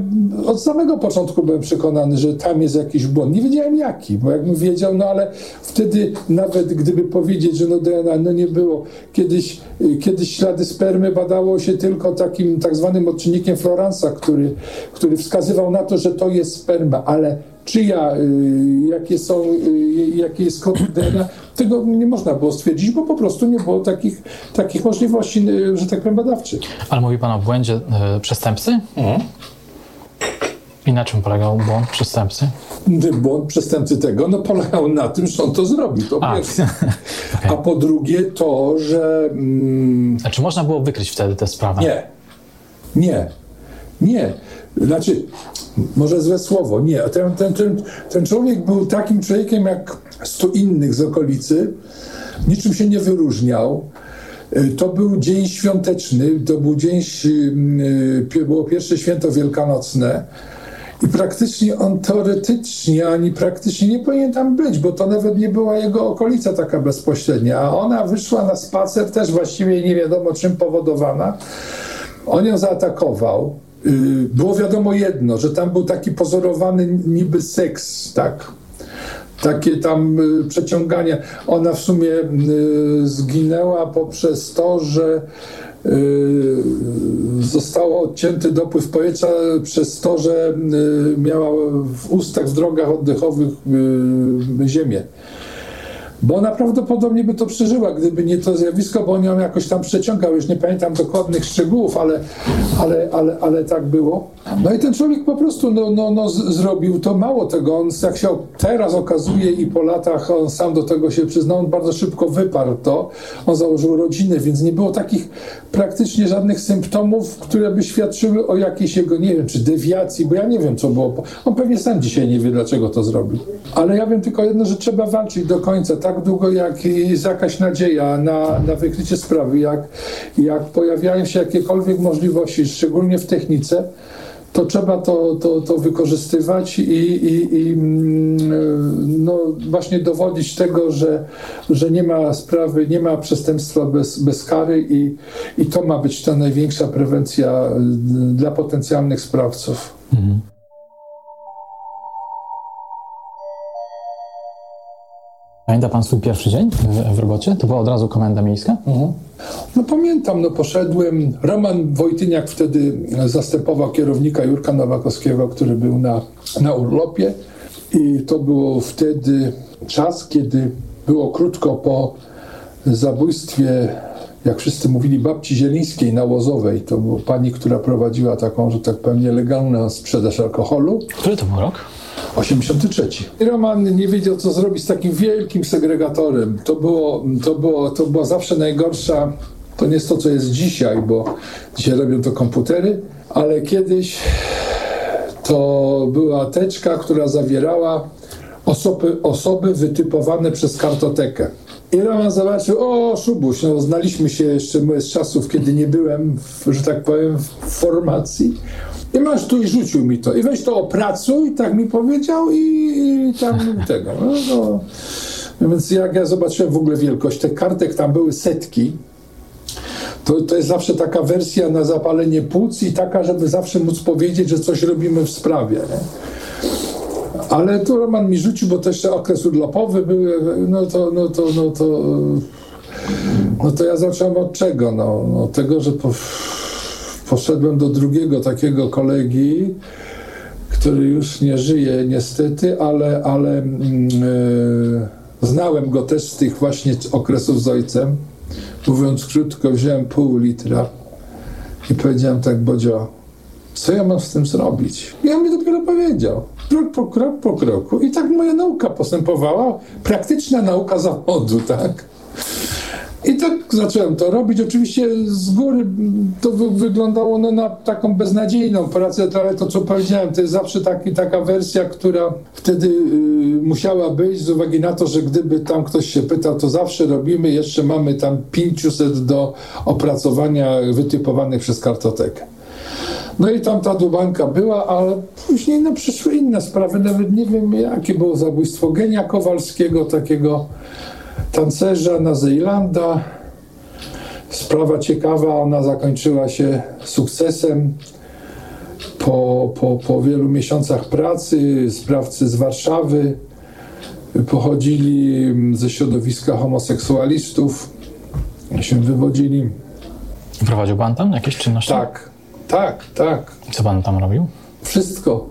od samego początku byłem przekonany, że tam jest jakiś błąd. Nie wiedziałem jaki, bo jakbym wiedział, no ale wtedy nawet gdyby powiedzieć, że no DNA no nie było. Kiedyś, e, kiedyś ślady spermy badało się tylko takim tak zwanym odczynnikiem Floransa, który, który wskazywał na to, że to jest sperma, ale czyja, y, jakie są, y, jaki jest kod DNA, tego nie można było stwierdzić, bo po prostu nie było takich, takich możliwości, y, że tak powiem, badawczych. Ale mówi Pan o błędzie przestępcy? Mhm. I na czym polegał błąd przestępcy? Błąd przestępcy tego no, polegał na tym, że on to zrobił. To A, okej. A po drugie to, że mm, A czy można było wykryć wtedy tę sprawę? nie, nie, nie. Znaczy, może złe słowo, nie. Ten, ten, ten, ten człowiek był takim człowiekiem jak stu innych z okolicy. Niczym się nie wyróżniał. Y, To był dzień świąteczny, to był dzień, y, pi- było pierwsze święto wielkanocne i praktycznie on teoretycznie ani praktycznie nie powinien tam być, bo to nawet nie była jego okolica taka bezpośrednia, a ona wyszła na spacer też właściwie nie wiadomo czym powodowana. On ją zaatakował. Y, Było wiadomo jedno, że tam był taki pozorowany niby seks, tak? Takie tam y, przeciąganie. Ona w sumie y, zginęła poprzez to, że został odcięty dopływ powietrza przez to, że miała w ustach, w drogach oddechowych ziemię. Bo ona prawdopodobnie by to przeżyła, gdyby nie to zjawisko, bo on ją jakoś tam przeciągał. Już nie pamiętam dokładnych szczegółów, ale, ale, ale, ale tak było. No i ten człowiek po prostu no, no, no, zrobił to. Mało tego, on jak się teraz okazuje i po latach on sam do tego się przyznał, on bardzo szybko wyparł to. On założył rodzinę, więc nie było takich praktycznie żadnych symptomów, które by świadczyły o jakiejś jego, nie wiem, czy dewiacji, bo ja nie wiem, co było. On pewnie sam dzisiaj nie wie, dlaczego to zrobił. Ale ja wiem tylko jedno, że trzeba walczyć do końca, tak długo jak jest jakaś nadzieja na, na wykrycie sprawy, jak, jak pojawiają się jakiekolwiek możliwości, szczególnie w technice, to trzeba to, to, to wykorzystywać i, i, i mm, no właśnie dowodzić tego, że, że nie ma sprawy, nie ma przestępstwa bez, bez kary i, i to ma być ta największa prewencja y, dla potencjalnych sprawców. Pamięta pan swój pierwszy dzień w, w robocie? To była od razu komenda miejska? No pamiętam, no poszedłem, Roman Wojtyniak wtedy zastępował kierownika Jurka Nowakowskiego, który był na, na urlopie i to było wtedy czas, kiedy było krótko po zabójstwie, jak wszyscy mówili, babci Zielińskiej na Łozowej. To była pani, która prowadziła taką, że tak powiem, nielegalną sprzedaż alkoholu. Który to był rok? 83. I Roman nie wiedział, co zrobić z takim wielkim segregatorem. To było, to było, to była zawsze najgorsza. To nie jest to, co jest dzisiaj, bo dzisiaj robią to komputery, ale kiedyś to była teczka, która zawierała osoby, osoby wytypowane przez kartotekę. I Roman zobaczył, o Szubuś, no znaliśmy się jeszcze z czasów, kiedy nie byłem, w, że tak powiem, w formacji. I masz tu i rzucił mi to. I weź to opracuj, tak mi powiedział i, i tam tego. No, no. Więc jak ja zobaczyłem w ogóle wielkość, tych kartek tam były setki, to, to jest zawsze taka wersja na zapalenie płuc i taka, żeby zawsze móc powiedzieć, że coś robimy w sprawie. Nie? Ale tu Roman mi rzucił, bo to jeszcze okres urlopowy były, no to, no to, no to, no to ja zacząłem od czego? No, no od tego, że po, poszedłem do drugiego takiego kolegi, który już nie żyje niestety, ale, ale e, znałem go też z tych właśnie okresów z ojcem. Mówiąc krótko, wziąłem pół litra i powiedziałem tak, Bodzio, co ja mam z tym zrobić? I on mi dopiero powiedział, krok po krok po kroku. I tak moja nauka postępowała, praktyczna nauka zawodu, tak? I tak zacząłem to robić. Oczywiście z góry to wy wyglądało no, na taką beznadziejną pracę, ale to co powiedziałem, to jest zawsze taki, taka wersja, która wtedy y, musiała być z uwagi na to, że gdyby tam ktoś się pytał, to zawsze robimy, jeszcze mamy tam 500 do opracowania wytypowanych przez kartotekę. No i tam ta dubanka była, ale później no, przyszły inne sprawy, nawet nie wiem jakie było zabójstwo Genia Kowalskiego, takiego tancerza na Zejlanda. Sprawa ciekawa, ona zakończyła się sukcesem. Po, po, po wielu miesiącach pracy sprawcy z Warszawy pochodzili ze środowiska homoseksualistów, się wywodzili. Prowadził pan tam jakieś czynności? Tak, tak, tak. Co pan tam robił? Wszystko.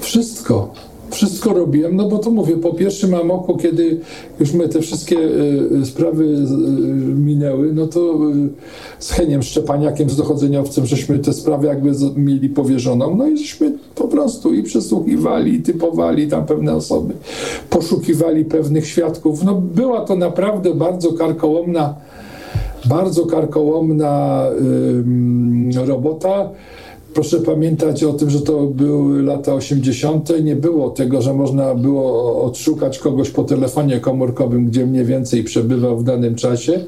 Wszystko. wszystko robiłem, no bo to mówię, po pierwszym amoku, kiedy już my te wszystkie y, sprawy y, minęły, no to y, z Heniem Szczepaniakiem, z dochodzeniowcem, żeśmy te sprawy jakby z, mieli powierzoną, no i żeśmy po prostu i przesłuchiwali, i typowali tam pewne osoby, poszukiwali pewnych świadków. No była to naprawdę bardzo karkołomna bardzo karkołomna robota. Proszę pamiętać o tym, że to były lata 80. Nie było tego, że można było odszukać kogoś po telefonie komórkowym, gdzie mniej więcej przebywał w danym czasie.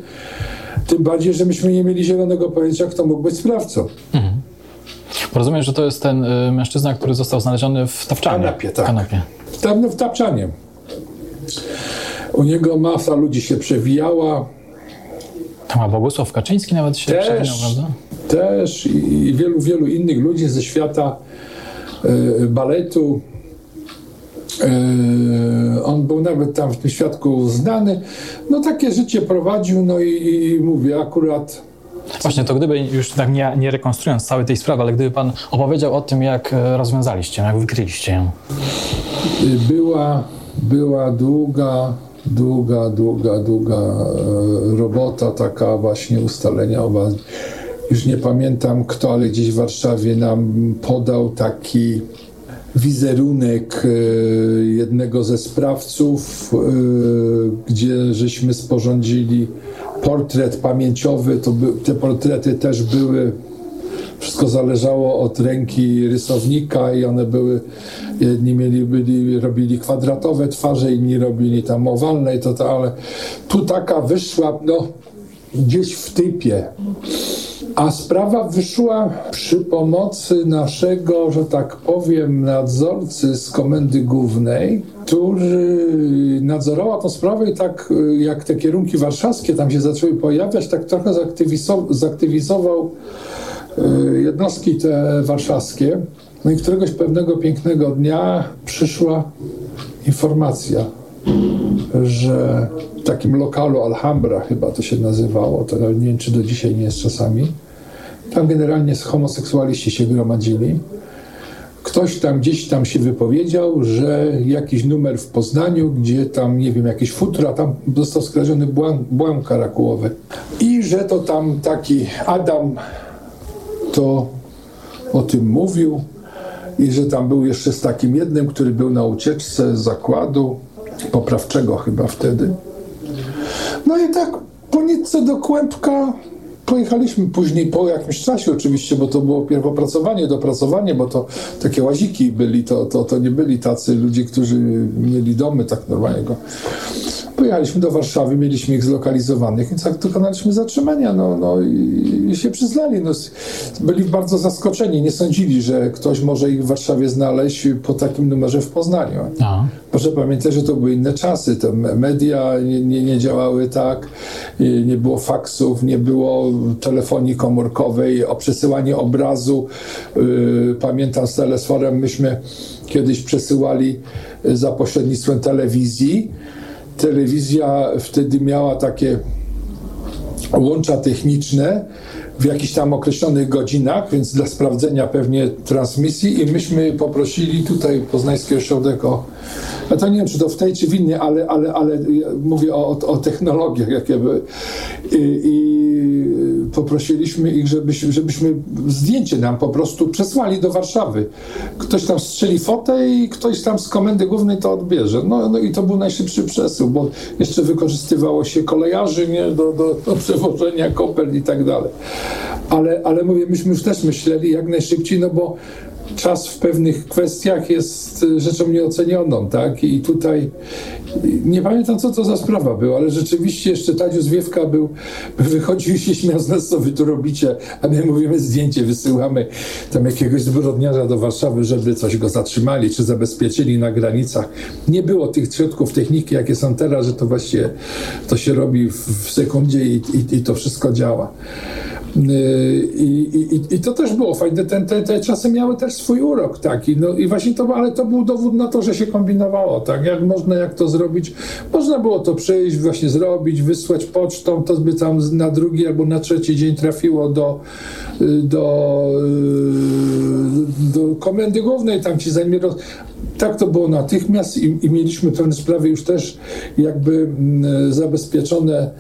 Tym bardziej, że myśmy nie mieli zielonego pojęcia, kto mógł być sprawcą. Mhm. Rozumiem, że to jest ten y, mężczyzna, który został znaleziony w Tapczanie. Kanapie, tak. Kanapie. W, w Tapczanie. U niego masa ludzi się przewijała. Tam a Bogusław Kaczyński nawet się też, przewinął, prawda? Też i wielu, wielu innych ludzi ze świata y, baletu. Y, on był nawet tam w tym świadku znany. No takie życie prowadził, no i, i mówię, akurat Właśnie, to gdyby już tak nie, nie rekonstruując całej tej sprawy, ale gdyby Pan opowiedział o tym, jak e, rozwiązaliście, jak wykryliście ją. Była, była długa, długa, długa, długa e, robota, taka właśnie ustalenia was. Już nie pamiętam kto, ale gdzieś w Warszawie nam podał taki wizerunek e, jednego ze sprawców, gdzie żeśmy sporządzili portret pamięciowy, to by, te portrety też były, wszystko zależało od ręki rysownika i one były, jedni mieli, byli, robili kwadratowe twarze, inni robili tam owalne i to, to ale tu taka wyszła, no gdzieś w typie. A sprawa wyszła przy pomocy naszego, że tak powiem, nadzorcy z komendy głównej, który nadzorował tę sprawę i tak jak te kierunki warszawskie tam się zaczęły pojawiać, tak trochę zaktywizował, jednostki te warszawskie. No i któregoś pewnego pięknego dnia przyszła informacja, że w takim lokalu Alhambra chyba to się nazywało, to nie wiem czy do dzisiaj nie jest czasami, tam generalnie homoseksualiści się gromadzili. Ktoś tam gdzieś tam się wypowiedział, że jakiś numer w Poznaniu, gdzie tam, nie wiem, jakieś futra, tam został skradziony błam, błam karakułowy. I że to tam taki Adam to o tym mówił i że tam był jeszcze z takim jednym, który był na ucieczce z zakładu poprawczego chyba wtedy. No i tak po nitce do kłębka Pojechaliśmy później po jakimś czasie oczywiście, bo to było pierw opracowanie, dopracowanie, bo to takie łaziki byli, to, to, to nie byli tacy ludzie, którzy mieli domy tak normalnego. Pojechaliśmy do Warszawy, mieliśmy ich zlokalizowanych, więc tak dokonaliśmy zatrzymania, no, no i, i się przyznali. No, byli bardzo zaskoczeni, nie sądzili, że ktoś może ich w Warszawie znaleźć po takim numerze w Poznaniu. A. Proszę pamiętać, że to były inne czasy, te media nie, nie, nie działały tak, nie było faksów, nie było telefonii komórkowej, o przesyłanie obrazu. Y, pamiętam z telesforem, myśmy kiedyś przesyłali za pośrednictwem telewizji telewizja wtedy miała takie łącza techniczne w jakichś tam określonych godzinach, więc dla sprawdzenia pewnie transmisji i myśmy poprosili tutaj Poznański Ośrodek o ja to nie wiem, czy to w tej, czy w innej, ale, ale, ale mówię o, o technologiach, jakie były. I, I, poprosiliśmy ich, żebyśmy, żebyśmy zdjęcie nam po prostu przesłali do Warszawy. Ktoś tam strzeli fotę i ktoś tam z komendy głównej to odbierze. No, no i to był najszybszy przesył, bo jeszcze wykorzystywało się kolejarzy nie, do, do, do przewożenia kopel i tak dalej. Ale, ale mówię, myśmy już też myśleli jak najszybciej, no bo czas w pewnych kwestiach jest y, rzeczą nieocenioną, tak? I tutaj nie pamiętam, co to za sprawa była, ale rzeczywiście jeszcze Tadziu Zwiewka był, wychodził i się śmiał z nas, co wy tu robicie, a my mówimy zdjęcie, wysyłamy tam jakiegoś zbrodniarza do Warszawy, żeby coś go zatrzymali, czy zabezpieczyli na granicach. Nie było tych środków techniki, jakie są teraz, że to właściwie to się robi w sekundzie i, i, i to wszystko działa. Y, I, i, I, to też było fajne. Te, te czasy miały też swój urok taki. No i właśnie to, ale to był dowód na to, że się kombinowało, tak? Jak można, jak to zrobić? Można było to przyjść, właśnie zrobić, wysłać pocztą, to by tam na drugi albo na trzeci dzień trafiło do, y, do, y, do komendy głównej, tam ci zajmie. tak to było natychmiast i, i mieliśmy pewne sprawy już też jakby mm, zabezpieczone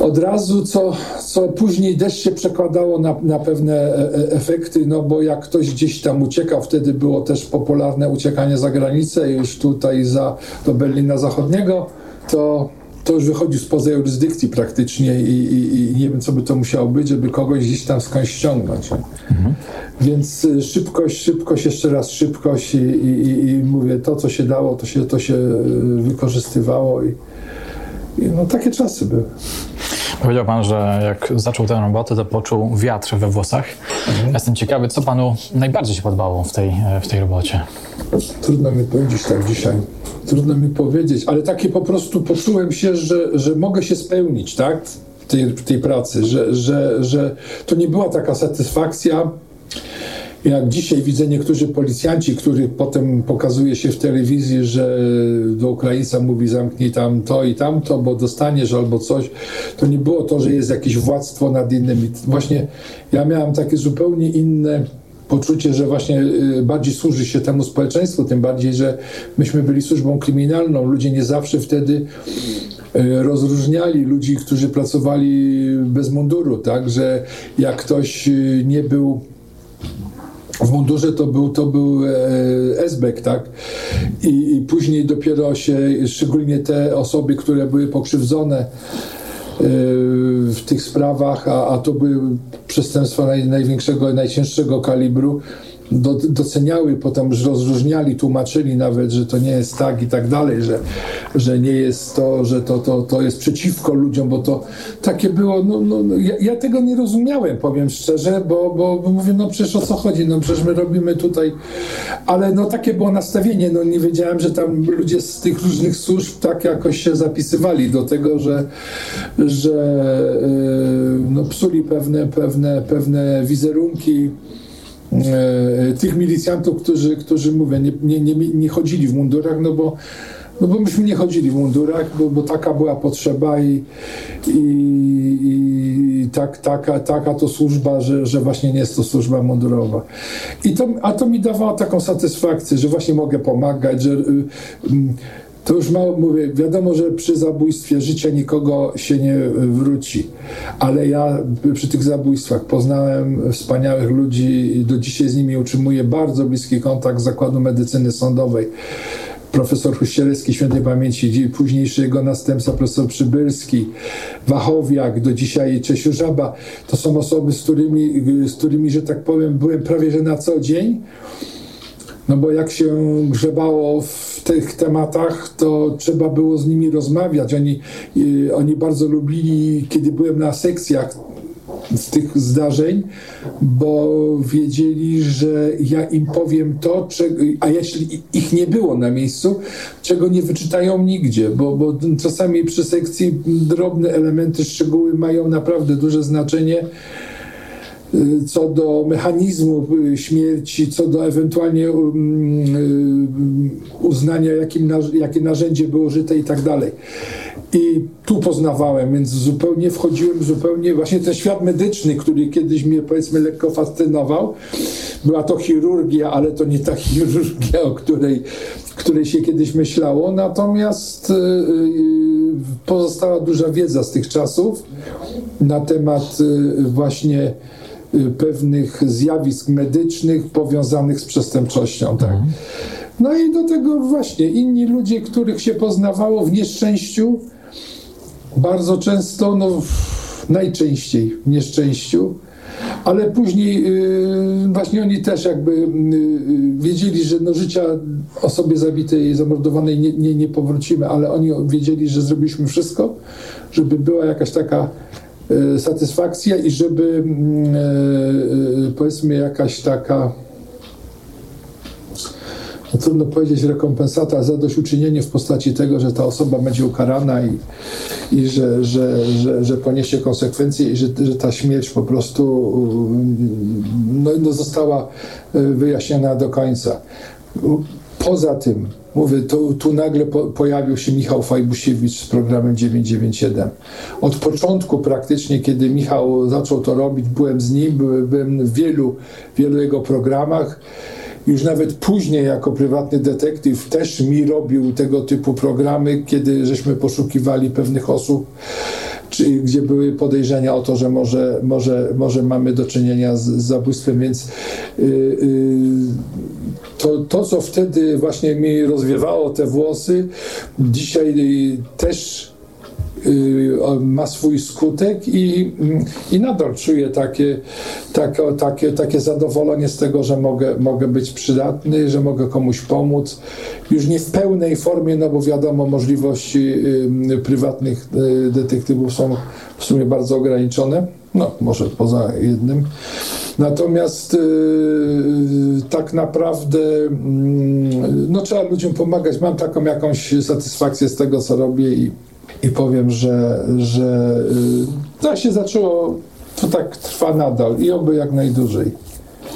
od razu, co, co później też się przekładało na, na pewne e, e, efekty, no bo jak ktoś gdzieś tam uciekał, wtedy było też popularne uciekanie za granicę, już tutaj za, do Berlina Zachodniego, to, to już wychodził spoza jurysdykcji praktycznie i, i, i nie wiem, co by to musiało być, żeby kogoś gdzieś tam skądś ściągnąć. Mhm. Więc y, szybkość, szybkość, jeszcze raz szybkość i, i, mówię, to co się dało, to się, to się wykorzystywało i, i no takie czasy były. Powiedział pan, że jak zaczął tę robotę, to poczuł wiatr we włosach. Mhm. Jestem ciekawy, co panu najbardziej się podobało w tej, w tej robocie? Trudno mi powiedzieć tak dzisiaj. Trudno mi powiedzieć, ale takie po prostu poczułem się, że, że mogę się spełnić, tak? W tej, w tej pracy, że, że, że to nie była taka satysfakcja, jak dzisiaj widzę niektórzy policjanci, których potem pokazuje się w telewizji, że do Ukraińca mówi zamknij tam to i tamto, bo dostaniesz albo coś, to nie było to, że jest jakieś władztwo nad innymi. Właśnie ja miałem takie zupełnie inne poczucie, że właśnie y, bardziej służy się temu społeczeństwu, tym bardziej, że myśmy byli służbą kryminalną. Ludzie nie zawsze wtedy y, rozróżniali ludzi, którzy pracowali bez munduru, tak, że jak ktoś nie był w mundurze to był, to był e, Esbek, tak? I, I, później dopiero się, szczególnie te osoby, które były pokrzywdzone e, w tych sprawach, a, a to były przestępstwa naj, największego, najcięższego kalibru, do, doceniały, potem rozróżniali, tłumaczyli nawet, że to nie jest tak i tak dalej, że, że nie jest to, że to, to, to jest przeciwko ludziom, bo to takie było, no, no, no ja, ja, tego nie rozumiałem, powiem szczerze, bo, bo, bo mówię, no przecież o co chodzi, no przecież my robimy tutaj, ale no takie było nastawienie, no nie wiedziałem, że tam ludzie z tych różnych służb tak jakoś się zapisywali do tego, że, że yy, no, psuli pewne, pewne, pewne wizerunki, tych milicjantów, którzy, którzy mówię, nie, nie, nie chodzili w mundurach, no bo, no bo myśmy nie chodzili w mundurach, bo, bo taka była potrzeba i, i, i tak, taka, taka to służba, że, że właśnie nie jest to służba mundurowa. I to, a to mi dawało taką satysfakcję, że właśnie mogę pomagać, że y, y, to już mało mówię, wiadomo, że przy zabójstwie życia nikogo się nie wróci, ale ja przy tych zabójstwach poznałem wspaniałych ludzi i do dzisiaj z nimi utrzymuję bardzo bliski kontakt z Zakładu Medycyny Sądowej. Profesor Huścielecki, świętej pamięci, późniejszy jego następca, profesor Przybylski, Wachowiak, do dzisiaj Czesiu Żaba. To są osoby, z którymi, z którymi, że tak powiem, byłem prawie że na co dzień. No bo jak się grzebało w tych tematach, to trzeba było z nimi rozmawiać. Oni, y, oni bardzo lubili, kiedy byłem na sekcjach z tych zdarzeń, bo wiedzieli, że ja im powiem to, czego, a jeśli ich nie było na miejscu, czego nie wyczytają nigdzie, bo, bo czasami przy sekcji drobne elementy, szczegóły mają naprawdę duże znaczenie co do mechanizmu y, śmierci, co do ewentualnie um, y, uznania, jakim, jakie narzędzie było użyte i tak dalej. I tu poznawałem, więc zupełnie wchodziłem, zupełnie właśnie ten świat medyczny, który kiedyś mnie powiedzmy lekko fascynował. Była to chirurgia, ale to nie ta chirurgia, o której, której się kiedyś myślało. Natomiast pozostała duża wiedza z tych czasów na temat właśnie Y, pewnych zjawisk medycznych powiązanych z przestępczością. Tak. Mhm. No i do tego właśnie inni ludzie, których się poznawało w nieszczęściu, bardzo często, no najczęściej w nieszczęściu, ale później yy, właśnie oni też jakby yy, wiedzieli, że no, życia osobie zabitej, zamordowanej nie, nie, nie powrócimy, ale oni wiedzieli, że zrobiliśmy wszystko, żeby była jakaś taka satysfakcja i żeby mm, e, e, powiedzmy jakaś taka no trudno powiedzieć rekompensata, zadośćuczynienie w postaci tego, że ta osoba będzie ukarana i, i że, że, że, że poniesie konsekwencje i że, że ta śmierć po prostu no, no została wyjaśniona do końca. Poza tym Mówię, tu, tu nagle po, pojawił się Michał Fajbusiewicz z programem 997. Od początku praktycznie, kiedy Michał zaczął to robić, byłem z nim, byłem w wielu, wielu jego programach już nawet później jako prywatny detektyw też mi robił tego typu programy, kiedy żeśmy poszukiwali pewnych osób, gdzie były podejrzenia o to, że może, może, może mamy do czynienia z, z zabójstwem, więc yy, yy, to, to, co wtedy właśnie mi rozwiewało te włosy, dzisiaj też y, ma swój skutek i, i nadal czuję takie, takie, takie, takie zadowolenie z tego, że mogę, mogę być przydatny, że mogę komuś pomóc. Już nie w pełnej formie, no bo wiadomo, możliwości y, prywatnych y, detektywów są w sumie bardzo ograniczone. No, może poza jednym. Natomiast yy, tak naprawdę yy, no, trzeba ludziom pomagać. Mam taką jakąś satysfakcję z tego, co robię i, i powiem, że, że yy, to się zaczęło, to tak trwa nadal i oby jak najdłużej.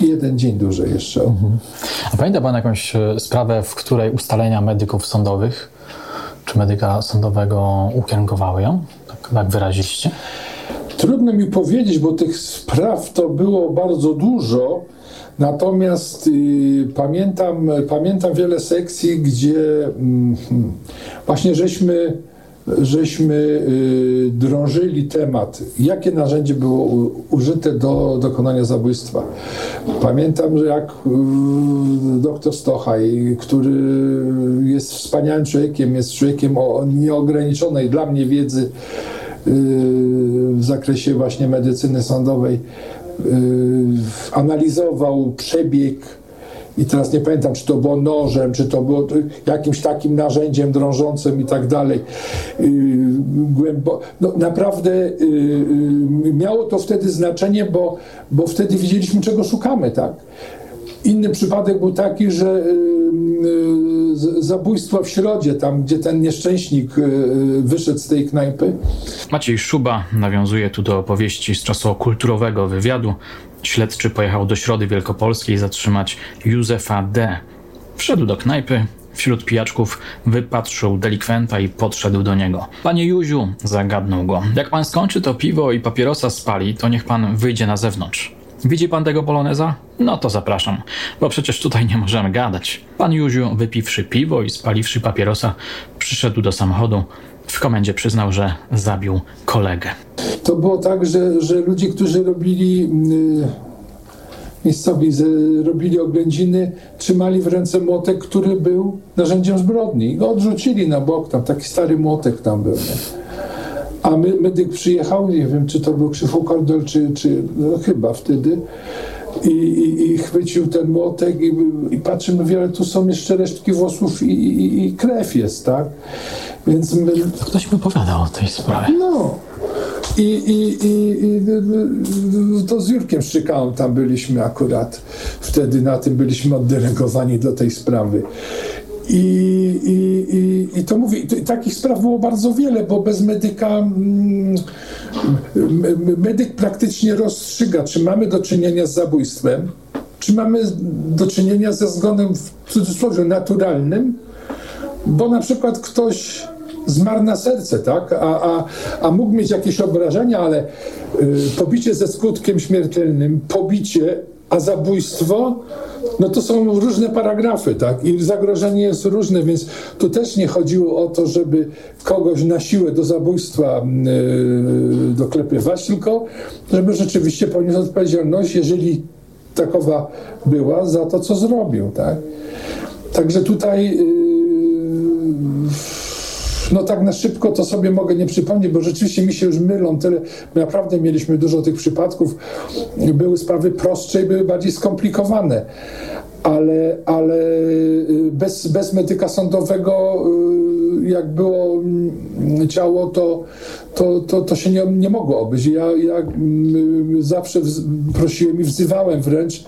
Jeden dzień dłużej jeszcze. Mhm. A pamięta Pan jakąś e, sprawę, w której ustalenia medyków sądowych czy medyka sądowego ukierunkowały ją? Tak, tak wyraziście? Trudno mi powiedzieć, bo tych spraw to było bardzo dużo. Natomiast y, pamiętam, pamiętam wiele sekcji, gdzie y, właśnie żeśmy, żeśmy y, drążyli temat, jakie narzędzie było użyte do dokonania zabójstwa. Pamiętam, że jak y, doktor Stochaj, który jest wspaniałym człowiekiem, jest człowiekiem o nieograniczonej dla mnie wiedzy, w zakresie właśnie medycyny sądowej analizował przebieg i teraz nie pamiętam, czy to było nożem, czy to było jakimś takim narzędziem drążącym i tak dalej. Głębo... No, naprawdę yy, miało to wtedy znaczenie, bo, bo wtedy widzieliśmy, czego szukamy, tak? Inny przypadek był taki, że zabójstwo w Środzie, tam gdzie ten nieszczęśnik y, wyszedł z tej knajpy. Maciej Szuba nawiązuje tu do opowieści z czasu kulturowego wywiadu. Śledczy pojechał do Środy Wielkopolskiej zatrzymać Józefa D. Wszedł do knajpy, Wśród pijaczków wypatrzył delikwenta i podszedł do niego. Panie Józiu, zagadnął go. Jak pan skończy to piwo i papierosa spali, to niech pan wyjdzie na zewnątrz. Widzi pan tego poloneza? No to zapraszam, bo przecież tutaj nie możemy gadać. Pan Józiu, wypiwszy piwo i spaliwszy papierosa, przyszedł do samochodu. W komendzie przyznał, że zabił kolegę. To było tak, że, że ludzie, którzy robili yy, miejscowi, robili oględziny, trzymali w ręce młotek, który był narzędziem zbrodni. I go odrzucili na bok, tam taki stary młotek tam był. Nie? A my, medyk przyjechał, nie wiem, czy to był Krzysztof Kordel, czy, czy no, chyba wtedy, i, i, i, chwycił ten młotek i, i patrzymy, wiele tu są jeszcze resztki włosów i, i, i krew jest, tak? Więc my... Ktoś mi opowiadał o tej sprawie. No. I, i, i, i to z Jurkiem Szczykałą tam byliśmy akurat. Wtedy na tym byliśmy oddelegowani do tej sprawy. I, i, i, i to mówię, takich spraw było bardzo wiele, bo bez medyka mm, medyk praktycznie rozstrzyga, czy mamy do czynienia z zabójstwem, czy mamy do czynienia ze zgonem w cudzysłowie naturalnym, bo na przykład ktoś zmarł na serce, tak? A, a, a mógł mieć jakieś obrażenia, ale y, pobicie ze skutkiem śmiertelnym, pobicie, a zabójstwo no to są różne paragrafy, tak? I zagrożenie jest różne, więc tu też nie chodziło o to, żeby kogoś na siłę do zabójstwa yy, doklepywać, tylko żeby rzeczywiście poniósł odpowiedzialność, jeżeli takowa była, za to, co zrobił, tak? Także tutaj yy, no tak na szybko to sobie mogę nie przypomnieć, bo rzeczywiście mi się już mylą tyle. Naprawdę mieliśmy dużo tych przypadków. Były sprawy prostsze i były bardziej skomplikowane. Ale, ale y, bez, bez medyka sądowego, y, jak było mm, ciało, to, to, to, to się nie, nie mogło obyć. Ja, ja mm, zawsze prosiłem i wzywałem wręcz.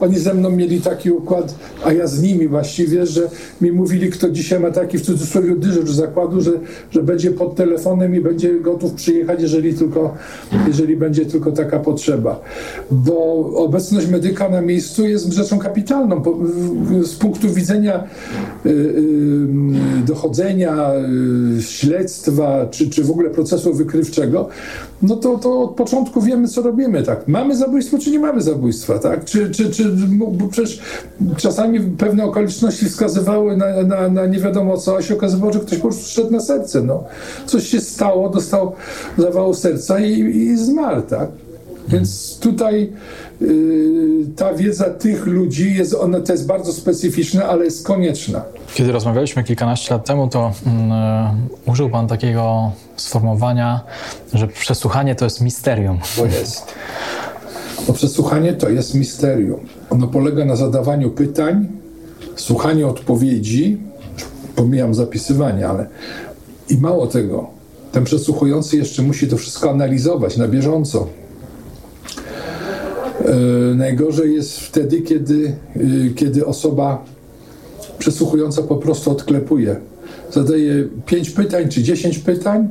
Oni ze mną mieli taki układ, a ja z nimi właściwie, że mi mówili, kto dzisiaj ma taki w cudzysłowie dyżur zakładu, że, że będzie pod telefonem i będzie gotów przyjechać, jeżeli tylko, jeżeli będzie tylko taka potrzeba. Bo obecność medyka na miejscu jest rzeczą kapitalną. Z punktu widzenia y, y, dochodzenia, dochodzenia, y, śledztwa, czy, czy w ogóle procesu wykrywczego, no to, to od początku wiemy, co robimy, tak? Mamy zabójstwo, czy nie mamy zabójstwa, tak? Czy, czy, czy bo przecież czasami pewne okoliczności wskazywały na, na, na nie wiadomo co, a się okazywało, że ktoś po prostu szedł na serce, no. Coś się stało, dostał zawału serca i, i zmarł, tak? Więc tutaj y, ta wiedza tych ludzi jest, ona to jest bardzo specyficzna, ale jest konieczna. Kiedy rozmawialiśmy kilkanaście lat temu, to mm, użył Pan takiego sformułowania, że przesłuchanie to jest misterium. Bo jest. Bo przesłuchanie to jest misterium. Ono polega na zadawaniu pytań, słuchaniu odpowiedzi, pomijam zapisywanie, ale i mało tego, ten przesłuchujący jeszcze musi to wszystko analizować na bieżąco. Yy, najgorzej jest wtedy, kiedy, yy, kiedy osoba przesłuchująca po prostu odklepuje. Zadaje pięć pytań czy dziesięć pytań,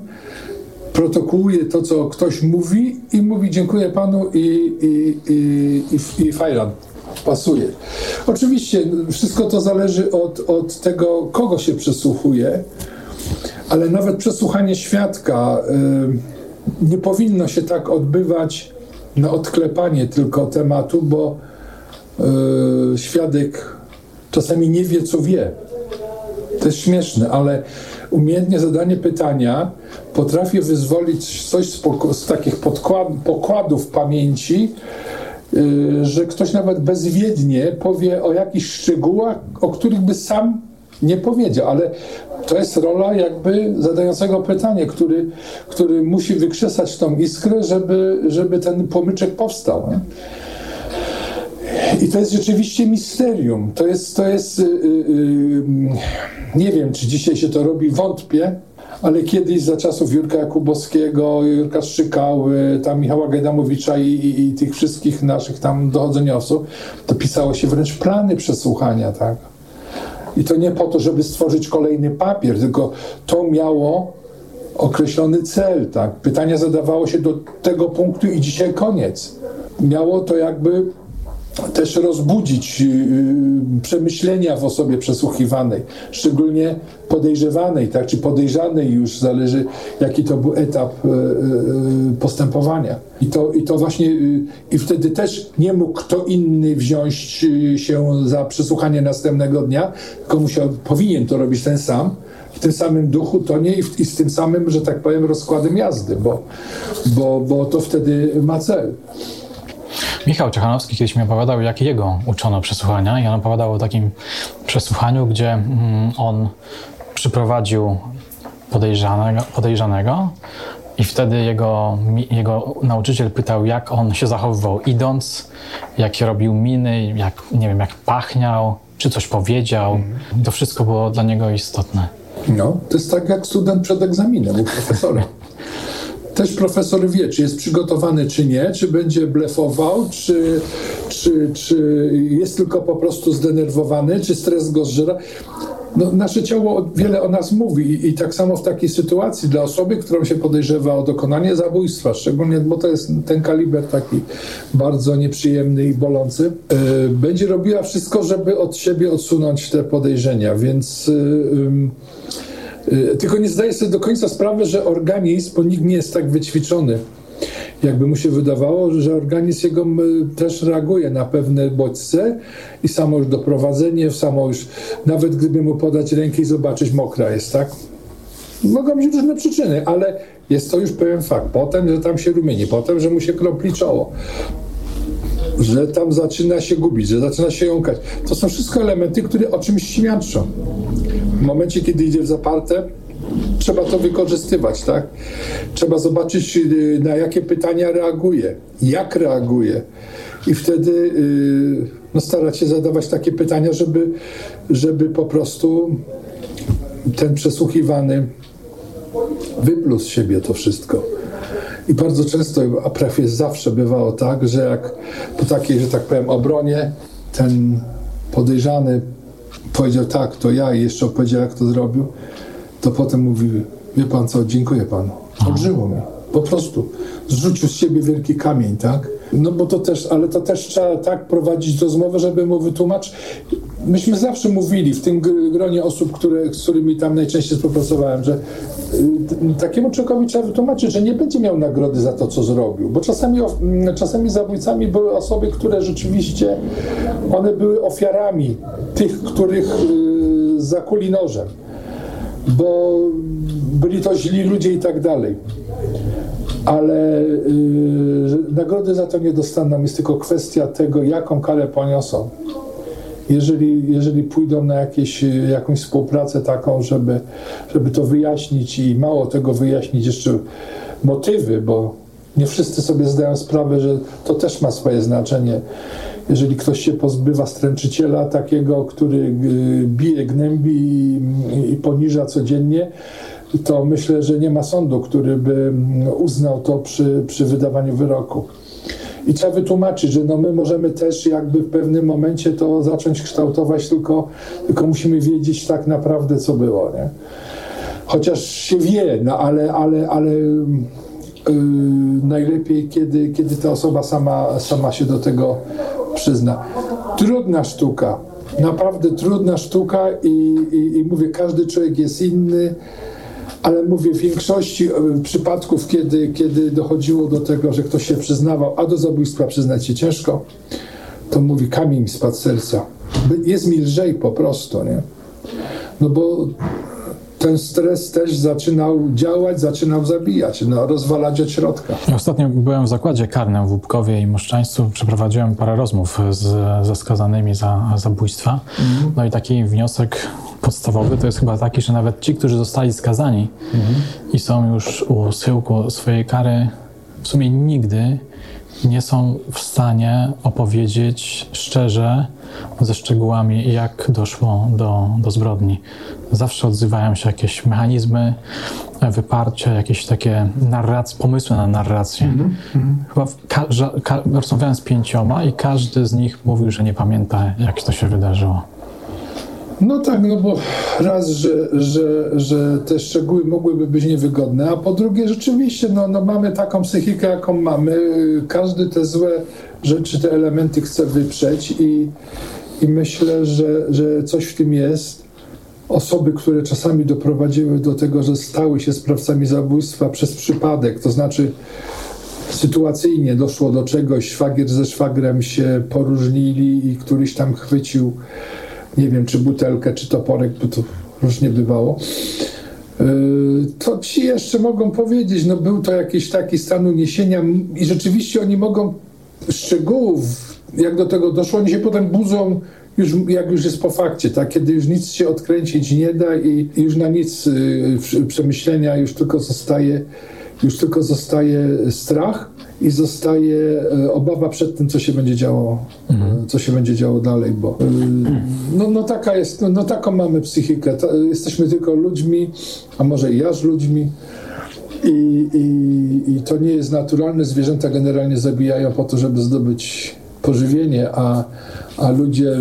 protokołuje to, co ktoś mówi i mówi dziękuję panu i, i, i, i, i fajlan. Pasuje. Oczywiście wszystko to zależy od, od tego, kogo się przesłuchuje, ale nawet przesłuchanie świadka y, nie powinno się tak odbywać na odklepanie tylko tematu, bo y, świadek czasami nie wie, co wie. To jest śmieszne, ale umiejętnie zadanie pytania potrafi wyzwolić coś z, z takich pokładów pamięci, yy, że ktoś nawet bezwiednie powie o jakichś szczegółach, o których by sam nie powiedział, ale to jest rola jakby zadającego pytanie, który, który musi wykrzesać tą iskrę, żeby, żeby ten pomyczek powstał. Nie? I to jest rzeczywiście misterium. To jest, to jest yy, yy, nie wiem, czy dzisiaj się to robi, wątpię, ale kiedyś za czasów Jurka Jakubowskiego, Jurka Strzykały, tam Michała Gajdamowicza i, i, i, tych wszystkich naszych tam dochodzeniowców, to pisało się wręcz plany przesłuchania, tak? I to nie po to, żeby stworzyć kolejny papier, tylko to miało określony cel, tak? Pytania zadawało się do tego punktu i dzisiaj koniec. Miało to jakby też rozbudzić yy, przemyślenia w osobie przesłuchiwanej, szczególnie podejrzewanej, tak, czy podejrzanej już, zależy jaki to był etap yy, postępowania. I to, I to właśnie, i wtedy też nie mógł kto inny wziąć się za przesłuchanie następnego dnia, tylko musiał, powinien to robić ten sam, w tym samym duchu, to nie i z tym samym, że tak powiem, rozkładem jazdy, bo, bo, bo to wtedy ma cel. Michał Ciechanowski kiedyś mi opowiadał, jak jego uczono przesłuchania i on opowiadał o takim przesłuchaniu, gdzie mm, on przyprowadził podejrzanego, podejrzanego i wtedy jego, jego nauczyciel pytał, jak on się zachowywał idąc, jakie robił miny, jak, nie wiem, jak pachniał, czy coś powiedział. Mhm. To wszystko było dla niego istotne. No, to jest tak jak student przed egzaminem u profesora. Też profesor wie, czy jest przygotowany, czy nie, czy będzie blefował, czy, czy, czy jest tylko po prostu zdenerwowany, czy stres go zżera. No, nasze ciało wiele o nas mówi I, tak samo w takiej sytuacji dla osoby, którą się podejrzewa o dokonanie zabójstwa, szczególnie, bo to jest ten kaliber taki bardzo nieprzyjemny i bolący, yy, będzie robiła wszystko, żeby od siebie odsunąć te podejrzenia, więc yy, Y, tylko nie zdaję sobie do końca sprawy, że organizm, bo nikt nie jest tak wyćwiczony, jakby mu się wydawało, że organizm jego też reaguje na pewne bodźce i samo już doprowadzenie, samo już, nawet gdyby mu podać rękę i zobaczyć, mokra jest, tak? Mogą być różne przyczyny, ale jest to już pewien fakt. Potem, że tam się rumieni, potem, że mu się kropli czoło, że tam zaczyna się gubić, że zaczyna się jąkać. To są wszystko elementy, które o czymś świadczą. W momencie, kiedy idzie w zaparte, trzeba to wykorzystywać, tak? Trzeba zobaczyć, y, na jakie pytania reaguje, jak reaguje. I wtedy y, no, starać się zadawać takie pytania, żeby, żeby po prostu ten przesłuchiwany wypluł z siebie to wszystko. I bardzo często, a prawie zawsze bywało tak, że jak po takiej, że tak powiem, obronie ten podejrzany powiedział tak, to ja i jeszcze opowiedział, jak to zrobił, to potem mówi, wie pan co, dziękuję panu. Obrzyło mi. Po prostu. Zrzucił z siebie wielki kamień, tak? No bo to też, ale to też trzeba tak prowadzić rozmowę, żeby mu wytłumaczyć. myśmy zawsze mówili w tym gronie osób, które, z którymi tam najczęściej współpracowałem, że takiemu człowiekowi trzeba wytłumaczyć, że nie będzie miał nagrody za to, co zrobił. Bo czasami, mm, czasami zabójcami były osoby, które rzeczywiście one były ofiarami tych, których y, zakuli nożem. Bo byli to źli ludzie i tak dalej ale yy, nagrody za to nie dostaną. Jest tylko kwestia tego, jaką karę poniosą. Jeżeli, jeżeli pójdą na jakieś, jakąś współpracę taką, żeby, żeby to wyjaśnić i mało tego wyjaśnić jeszcze motywy, bo nie wszyscy sobie zdają sprawę, że to też ma swoje znaczenie. Jeżeli ktoś się pozbywa stręczyciela takiego, który y, bije, gnębi i, poniża codziennie, to myślę, że nie ma sądu, który by uznał to przy, przy wydawaniu wyroku. I trzeba wytłumaczyć, że no my możemy też jakby w pewnym momencie to zacząć kształtować, tylko, tylko musimy wiedzieć tak naprawdę, co było. Nie? Chociaż się wie, no ale, ale, ale yy, najlepiej, kiedy, kiedy ta osoba sama, sama się do tego przyzna. Trudna sztuka, naprawdę trudna sztuka i, i, i mówię, każdy człowiek jest inny ale mówię, w większości e, przypadków, kiedy, kiedy dochodziło do tego, że ktoś się przyznawał, a do zabójstwa przyznać się ciężko, to mówi, kamień spadł serca. Jest mi lżej po prostu, nie? No bo ten stres też zaczynał działać, zaczynał zabijać, no, rozwalać od środka. Ostatnio byłem w zakładzie karnym w Łupkowie i Moszczańcu. Przeprowadziłem parę rozmów z, ze skazanymi za zabójstwa. Mhm. No i taki wniosek podstawowy to jest chyba taki, że nawet ci, którzy zostali skazani mhm. i są już u schyłku swojej kary, w sumie nigdy nie są w stanie opowiedzieć szczerze, ze szczegółami, jak doszło do, do zbrodni. Zawsze odzywają się jakieś mechanizmy wyparcia, jakieś takie narracje, pomysły na narrację. Mm -hmm. Chyba rozmawiałem z pięcioma i każdy z nich mówił, że nie pamięta, jak to się wydarzyło. No tak, no bo raz, że, że, że te szczegóły mogłyby być niewygodne, a po drugie rzeczywiście no, no mamy taką psychikę, jaką mamy. Każdy te złe rzeczy, te elementy chce wyprzeć i, i myślę, że, że coś w tym jest. Osoby, które czasami doprowadziły do tego, że stały się sprawcami zabójstwa przez przypadek, to znaczy sytuacyjnie doszło do czegoś, szwagier ze szwagrem się poróżnili i któryś tam chwycił nie wiem, czy butelkę, czy toporek, bo to różnie bywało, yy, to ci jeszcze mogą powiedzieć, no był to jakiś taki stan uniesienia i rzeczywiście oni mogą szczegółów, jak do tego doszło, oni się potem budzą już, jak już jest po fakcie, tak? kiedy już nic się odkręcić nie da i, już na nic yy, przemyślenia już tylko zostaje, już tylko zostaje strach i zostaje e, obawa przed tym, co się będzie działo, mhm. co się będzie działo dalej, bo e, no, no taka jest, no, no taką mamy psychikę. Jesteśmy tylko ludźmi, a może i aż ludźmi. I, i, I to nie jest naturalne. Zwierzęta generalnie zabijają po to, żeby zdobyć pożywienie, a, a ludzie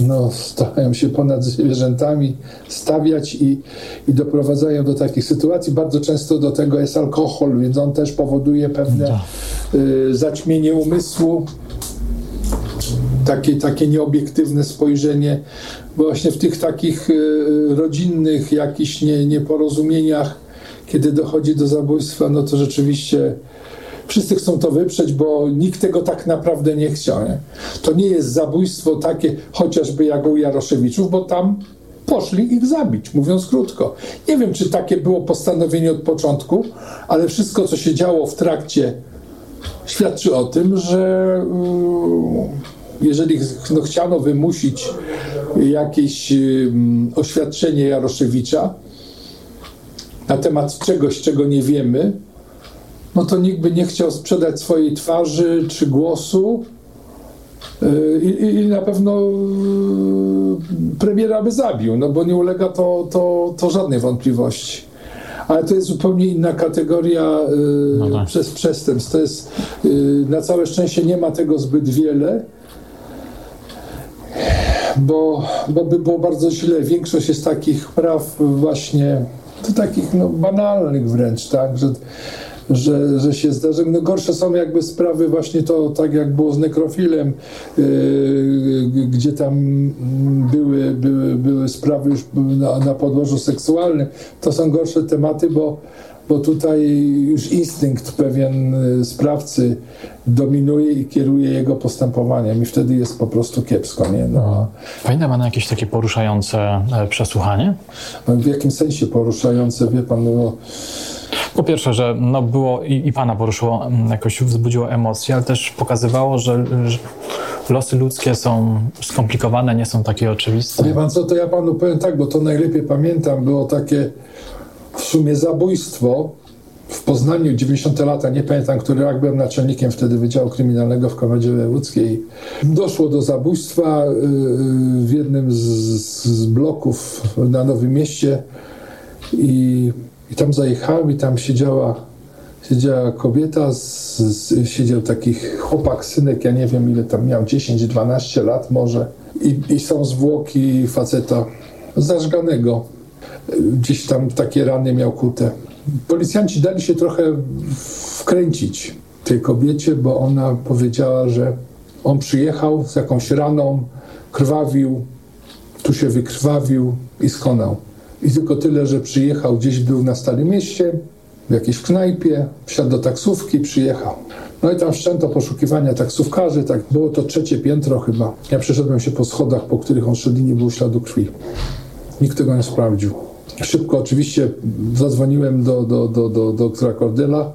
no, starają się ponad zwierzętami stawiać i, i doprowadzają do takich sytuacji. Bardzo często do tego jest alkohol, więc on też powoduje pewne tak. y, zaćmienie umysłu. Takie, takie nieobiektywne spojrzenie, bo właśnie w tych takich y, rodzinnych jakichś nie, nieporozumieniach, kiedy dochodzi do zabójstwa, no to rzeczywiście wszyscy chcą to wyprzeć, bo nikt tego tak naprawdę nie chciał. Nie? To nie jest zabójstwo takie, chociażby jak u Jaroszewiczów, bo tam poszli ich zabić, mówiąc krótko. Nie wiem, czy takie było postanowienie od początku, ale wszystko, co się działo w trakcie, świadczy o tym, że mm, jeżeli no, chciano wymusić jakieś mm, oświadczenie Jaroszewicza na temat czegoś, czego nie wiemy, no to nikt by nie chciał sprzedać swojej twarzy czy głosu. Y, I, i, na pewno y, premiera by zabił, no bo nie ulega to, to, to żadnej wątpliwości. Ale to jest zupełnie inna kategoria y, no tak. przez przestępstw. To jest, na całe szczęście nie ma tego zbyt wiele, bo, bo by było bardzo źle. Większość jest takich praw właśnie, to takich no, banalnych wręcz, tak, że że, że się zdarzy. No gorsze są jakby sprawy właśnie to, tak jak było z nekrofilem, yy, gdzie tam były, były, były sprawy już na, na podłożu seksualnym. To są gorsze tematy, bo bo tutaj już instynkt pewien y, sprawcy dominuje i kieruje jego postępowaniem i wtedy jest po prostu kiepsko, nie? No. Pamięta Pan jakieś takie poruszające e, przesłuchanie? No, w jakim sensie poruszające, wie Pan, no, po pierwsze, że no było i, i Pana poruszyło, mm, jakoś wzbudziło emocje, ale też pokazywało, że, że losy ludzkie są skomplikowane, nie są takie oczywiste. Wie Pan co, to ja Panu powiem tak, bo to najlepiej pamiętam, było takie w sumie zabójstwo w Poznaniu 90 lata, nie pamiętam, który rok byłem naczelnikiem wtedy Wydziału Kryminalnego w Komendzie Wojewódzkiej. Doszło do zabójstwa y, y, w jednym z, z bloków na Nowym Mieście i, i tam zajechałem i tam siedziała, siedziała kobieta, z, z, siedział taki chłopak, synek, ja nie wiem ile tam miał, 10-12 lat może i, i są zwłoki faceta zażganego gdzieś tam takie rany miał kute. Policjanci dali się trochę wkręcić tej kobiecie, bo ona powiedziała, że on przyjechał z jakąś raną, krwawił, tu się wykrwawił i skonał. I tylko tyle, że przyjechał, gdzieś był na Starym Mieście, w jakiejś knajpie, wsiadł do taksówki, przyjechał. No i tam wszczęto poszukiwania taksówkarzy, tak było to trzecie piętro chyba. Ja przeszedłem się po schodach, po których on szedł i nie było śladu krwi. Nikt tego nie sprawdził. Szybko oczywiście zadzwoniłem do, do, do, do, do doktora Cordela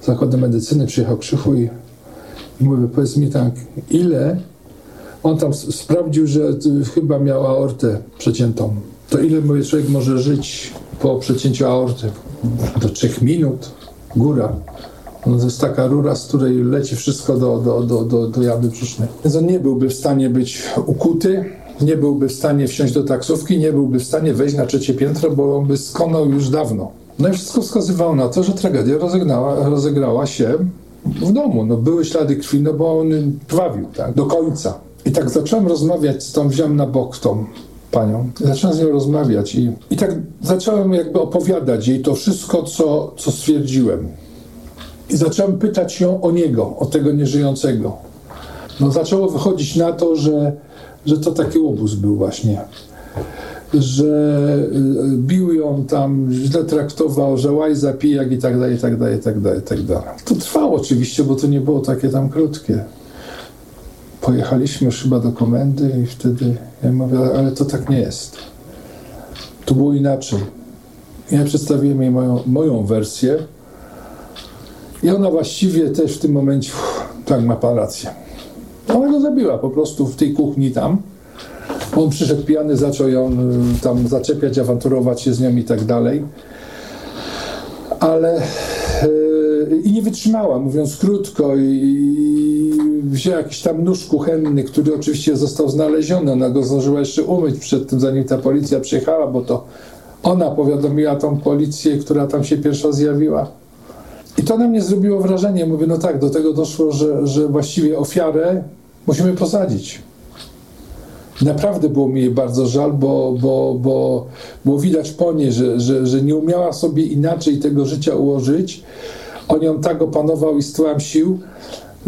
z Zakładu Medycyny, przyjechał Krzychu i, i mówię, powiedz mi tak, ile on tam sprawdził, że chyba miał aortę przeciętą. To ile mój człowiek może żyć po przecięciu aorty? Do trzech minut, góra. No to jest taka rura, z której leci wszystko do, do, do, do, do jamy brzusznej. Więc on nie byłby w stanie być ukuty, nie byłby w stanie wsiąść do taksówki, nie byłby w stanie wejść na trzecie piętro, bo on by skonał już dawno. No i wszystko wskazywało na to, że tragedia rozegrała, rozegrała się w domu. No, były ślady krwi, no bo on krwawił, tak, do końca. I tak zacząłem rozmawiać z tą, wziąłem na bok tą panią, zacząłem z nią rozmawiać i, i tak zacząłem jakby opowiadać jej to wszystko, co, co stwierdziłem. I zacząłem pytać ją o niego, o tego nieżyjącego. No zaczęło wychodzić na to, że że to taki obóz był właśnie. Że y, bił ją tam, źle traktował, że łajza, pijak i tak dalej, i tak dalej, i tak dalej, i tak dalej. To trwało oczywiście, bo to nie było takie tam krótkie. Pojechaliśmy chyba do komendy i wtedy ja mówię, ale to tak nie jest. To było inaczej. Ja przedstawiłem jej moją, moją wersję i ona właściwie też w tym momencie, uff, tak ma pan rację ona go zabiła po prostu w tej kuchni tam. On przyszedł pijany, zaczął ją y, tam zaczepiać, awanturować się z nią i tak dalej. Ale yy, i nie wytrzymała, mówiąc krótko, i, i wzięła jakiś tam nóż kuchenny, który oczywiście został znaleziony. Ona go zdążyła jeszcze umyć przed tym, zanim ta policja przyjechała, bo to ona powiadomiła tą policję, która tam się pierwsza zjawiła. I to na mnie zrobiło wrażenie. Mówię, no tak, do tego doszło, że, że właściwie ofiarę musimy posadzić. Naprawdę było mi jej bardzo żal, bo, bo, bo, bo widać po niej, że, że, że nie umiała sobie inaczej tego życia ułożyć. On ją tak opanował i stłam sił,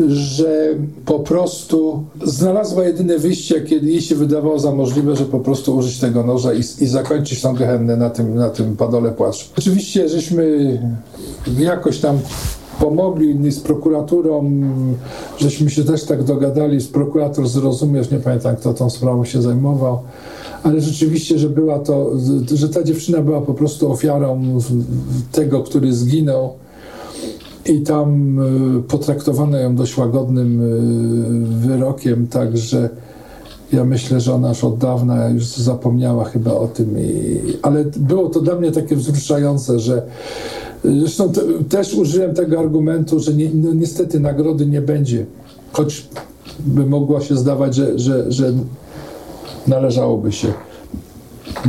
że po prostu znalazła jedyne wyjście, kiedy jej się wydawało za możliwe, że po prostu użyć tego noża i, i zakończyć tą gehennę na tym, na tym padole płaczu. Oczywiście żeśmy jakoś tam pomogli z prokuraturą, żeśmy się też tak dogadali, z prokurator zrozumiesz, nie pamiętam kto tą sprawą się zajmował, ale rzeczywiście, że była to, że ta dziewczyna była po prostu ofiarą tego, który zginął i tam e, potraktowano ją dość łagodnym e, wyrokiem, także ja myślę, że ona już od dawna już zapomniała chyba o tym, i, ale było to dla mnie takie wzruszające, że Zresztą też użyłem tego argumentu, że ni no, niestety nagrody nie będzie, choć by mogło się zdawać, że, że, że należałoby się.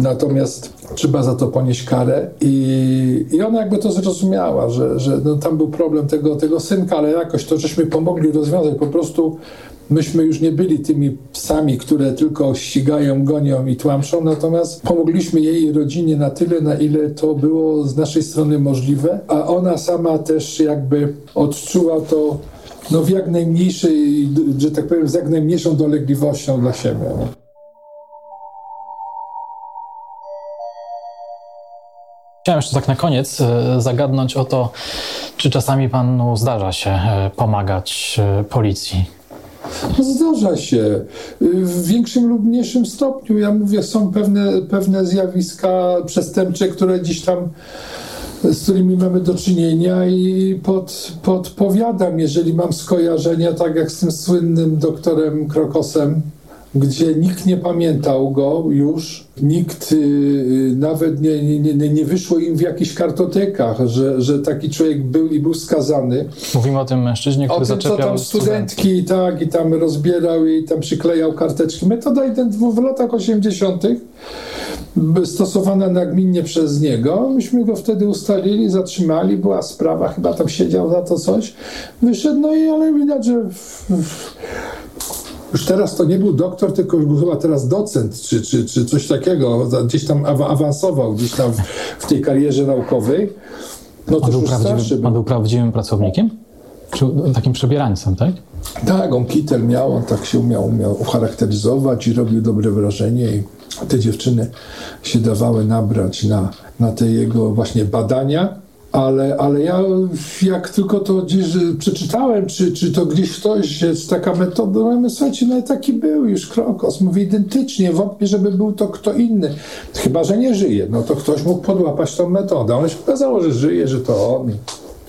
Natomiast trzeba za to ponieść karę i, i ona jakby to zrozumiała, że, że no, tam był problem tego, tego synka, ale jakoś to żeśmy pomogli rozwiązać. Po prostu Myśmy już nie byli tymi psami, które tylko ścigają, gonią i tłamszą, natomiast pomogliśmy jej rodzinie na tyle, na ile to było z naszej strony możliwe, a ona sama też jakby odczuła to no, w jak najmniejszej, że tak powiem, z jak najmniejszą dolegliwością dla siebie. Chciałem jeszcze tak na koniec e, zagadnąć o to, czy czasami panu zdarza się e, pomagać e, policji? No, zdarza się. W większym lub mniejszym stopniu. Ja mówię, są pewne, pewne zjawiska przestępcze, które gdzieś tam z którymi mamy do czynienia i pod, podpowiadam, jeżeli mam skojarzenia, tak jak z tym słynnym doktorem Krokosem, gdzie nikt nie pamiętał go już, nikt y, nawet nie, nie, nie wyszło im w jakichś kartotekach, że, że taki człowiek był i był skazany. Mówimy o tym mężczyźnie, który o tym, co tam studentki, tak, i tam rozbierał i tam przyklejał karteczki. Metoda w latach 80 stosowana nagminnie przez niego. Myśmy go wtedy ustalili, zatrzymali, była sprawa, chyba tam siedział za to coś. Wyszedł, no i ale widać, że w, w, już teraz to nie był doktor, tylko już był chyba teraz docent, czy, czy, czy coś takiego. Gdzieś tam awansował, gdzieś tam w tej karierze naukowej. No to był, prawdziwy, on był prawdziwym pracownikiem? Czy takim przebierańcem, tak? Tak, on kitel miał, on tak się umiał, umiał ucharakteryzować i robił dobre wrażenie. I te dziewczyny się dawały nabrać na, na te jego właśnie badania. Ale, ale ja jak tylko to gdzieś przeczytałem, czy, czy to gdzieś ktoś jest taka metoda, no my słuchajcie, no taki był już Krokos, mówi identycznie, wątpię, żeby był to kto inny. Chyba, że nie żyje, no to ktoś mógł podłapać tą metodę. Ale się okazało, że żyje, że to on.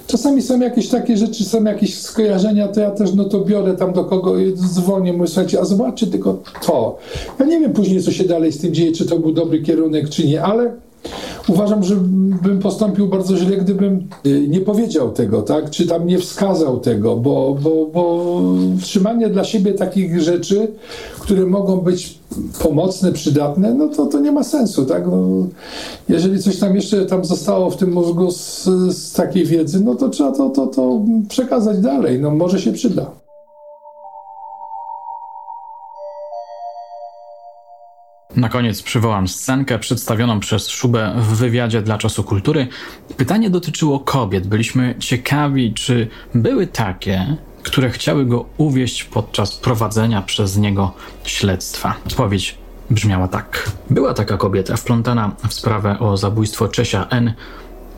Czasami są jakieś takie rzeczy, są jakieś skojarzenia, to ja też no to biorę tam do kogo, dzwonię, mówię, słuchajcie, a zobaczcie tylko to. Ja nie wiem później, co się dalej z tym dzieje, czy to był dobry kierunek, czy nie, ale uważam, że bym postąpił bardzo źle, gdybym y, nie powiedział tego, tak? Czy tam nie wskazał tego, bo, bo, bo trzymanie dla siebie takich rzeczy, które mogą być pomocne, przydatne, no to, to nie ma sensu, tak? No, jeżeli coś tam jeszcze tam zostało w tym mózgu z, z takiej wiedzy, no to trzeba to, to, to przekazać dalej, no może się przyda. Na koniec przywołam scenkę przedstawioną przez Szubę w wywiadzie dla Czasu Kultury. Pytanie dotyczyło kobiet. Byliśmy ciekawi, czy były takie, które chciały go uwieść podczas prowadzenia przez niego śledztwa. Odpowiedź brzmiała tak. Była taka kobieta wplątana w sprawę o zabójstwo Czesia N.,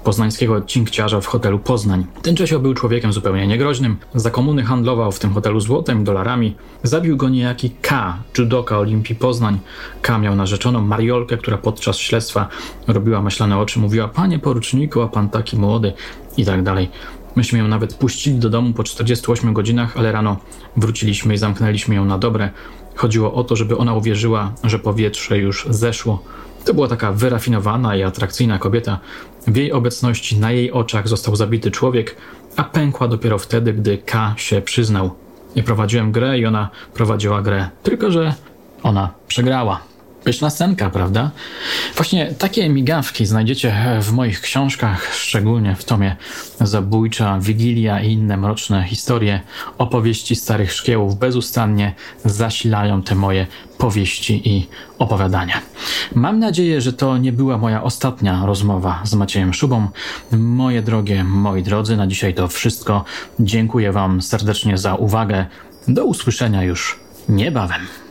poznańskiego cinkciarza w hotelu Poznań. Ten Czesio był człowiekiem zupełnie niegroźnym, za komuny handlował w tym hotelu złotem, dolarami. Zabił go niejaki K, judoka Olimpii Poznań. K miał narzeczoną Mariolkę, która podczas śledztwa robiła myślane oczy, mówiła panie poruczniku, a pan taki młody i tak dalej. Myśmy ją nawet puścili do domu po 48 godzinach, ale rano wróciliśmy i zamknęliśmy ją na dobre. Chodziło o to, żeby ona uwierzyła, że powietrze już zeszło. To była taka wyrafinowana i atrakcyjna kobieta. W jej obecności na jej oczach został zabity człowiek, a pękła dopiero wtedy, gdy K się przyznał. Ja prowadziłem grę i ona prowadziła grę, tylko że ona przegrała. Pyszna scenka, prawda? Właśnie takie migawki znajdziecie w moich książkach, szczególnie w tomie Zabójcza, Wigilia i inne mroczne historie. Opowieści starych szkiełów bezustannie zasilają te moje powieści i opowiadania. Mam nadzieję, że to nie była moja ostatnia rozmowa z Maciejem Szubą. Moje drogie, moi drodzy, na dzisiaj to wszystko. Dziękuję Wam serdecznie za uwagę. Do usłyszenia już niebawem.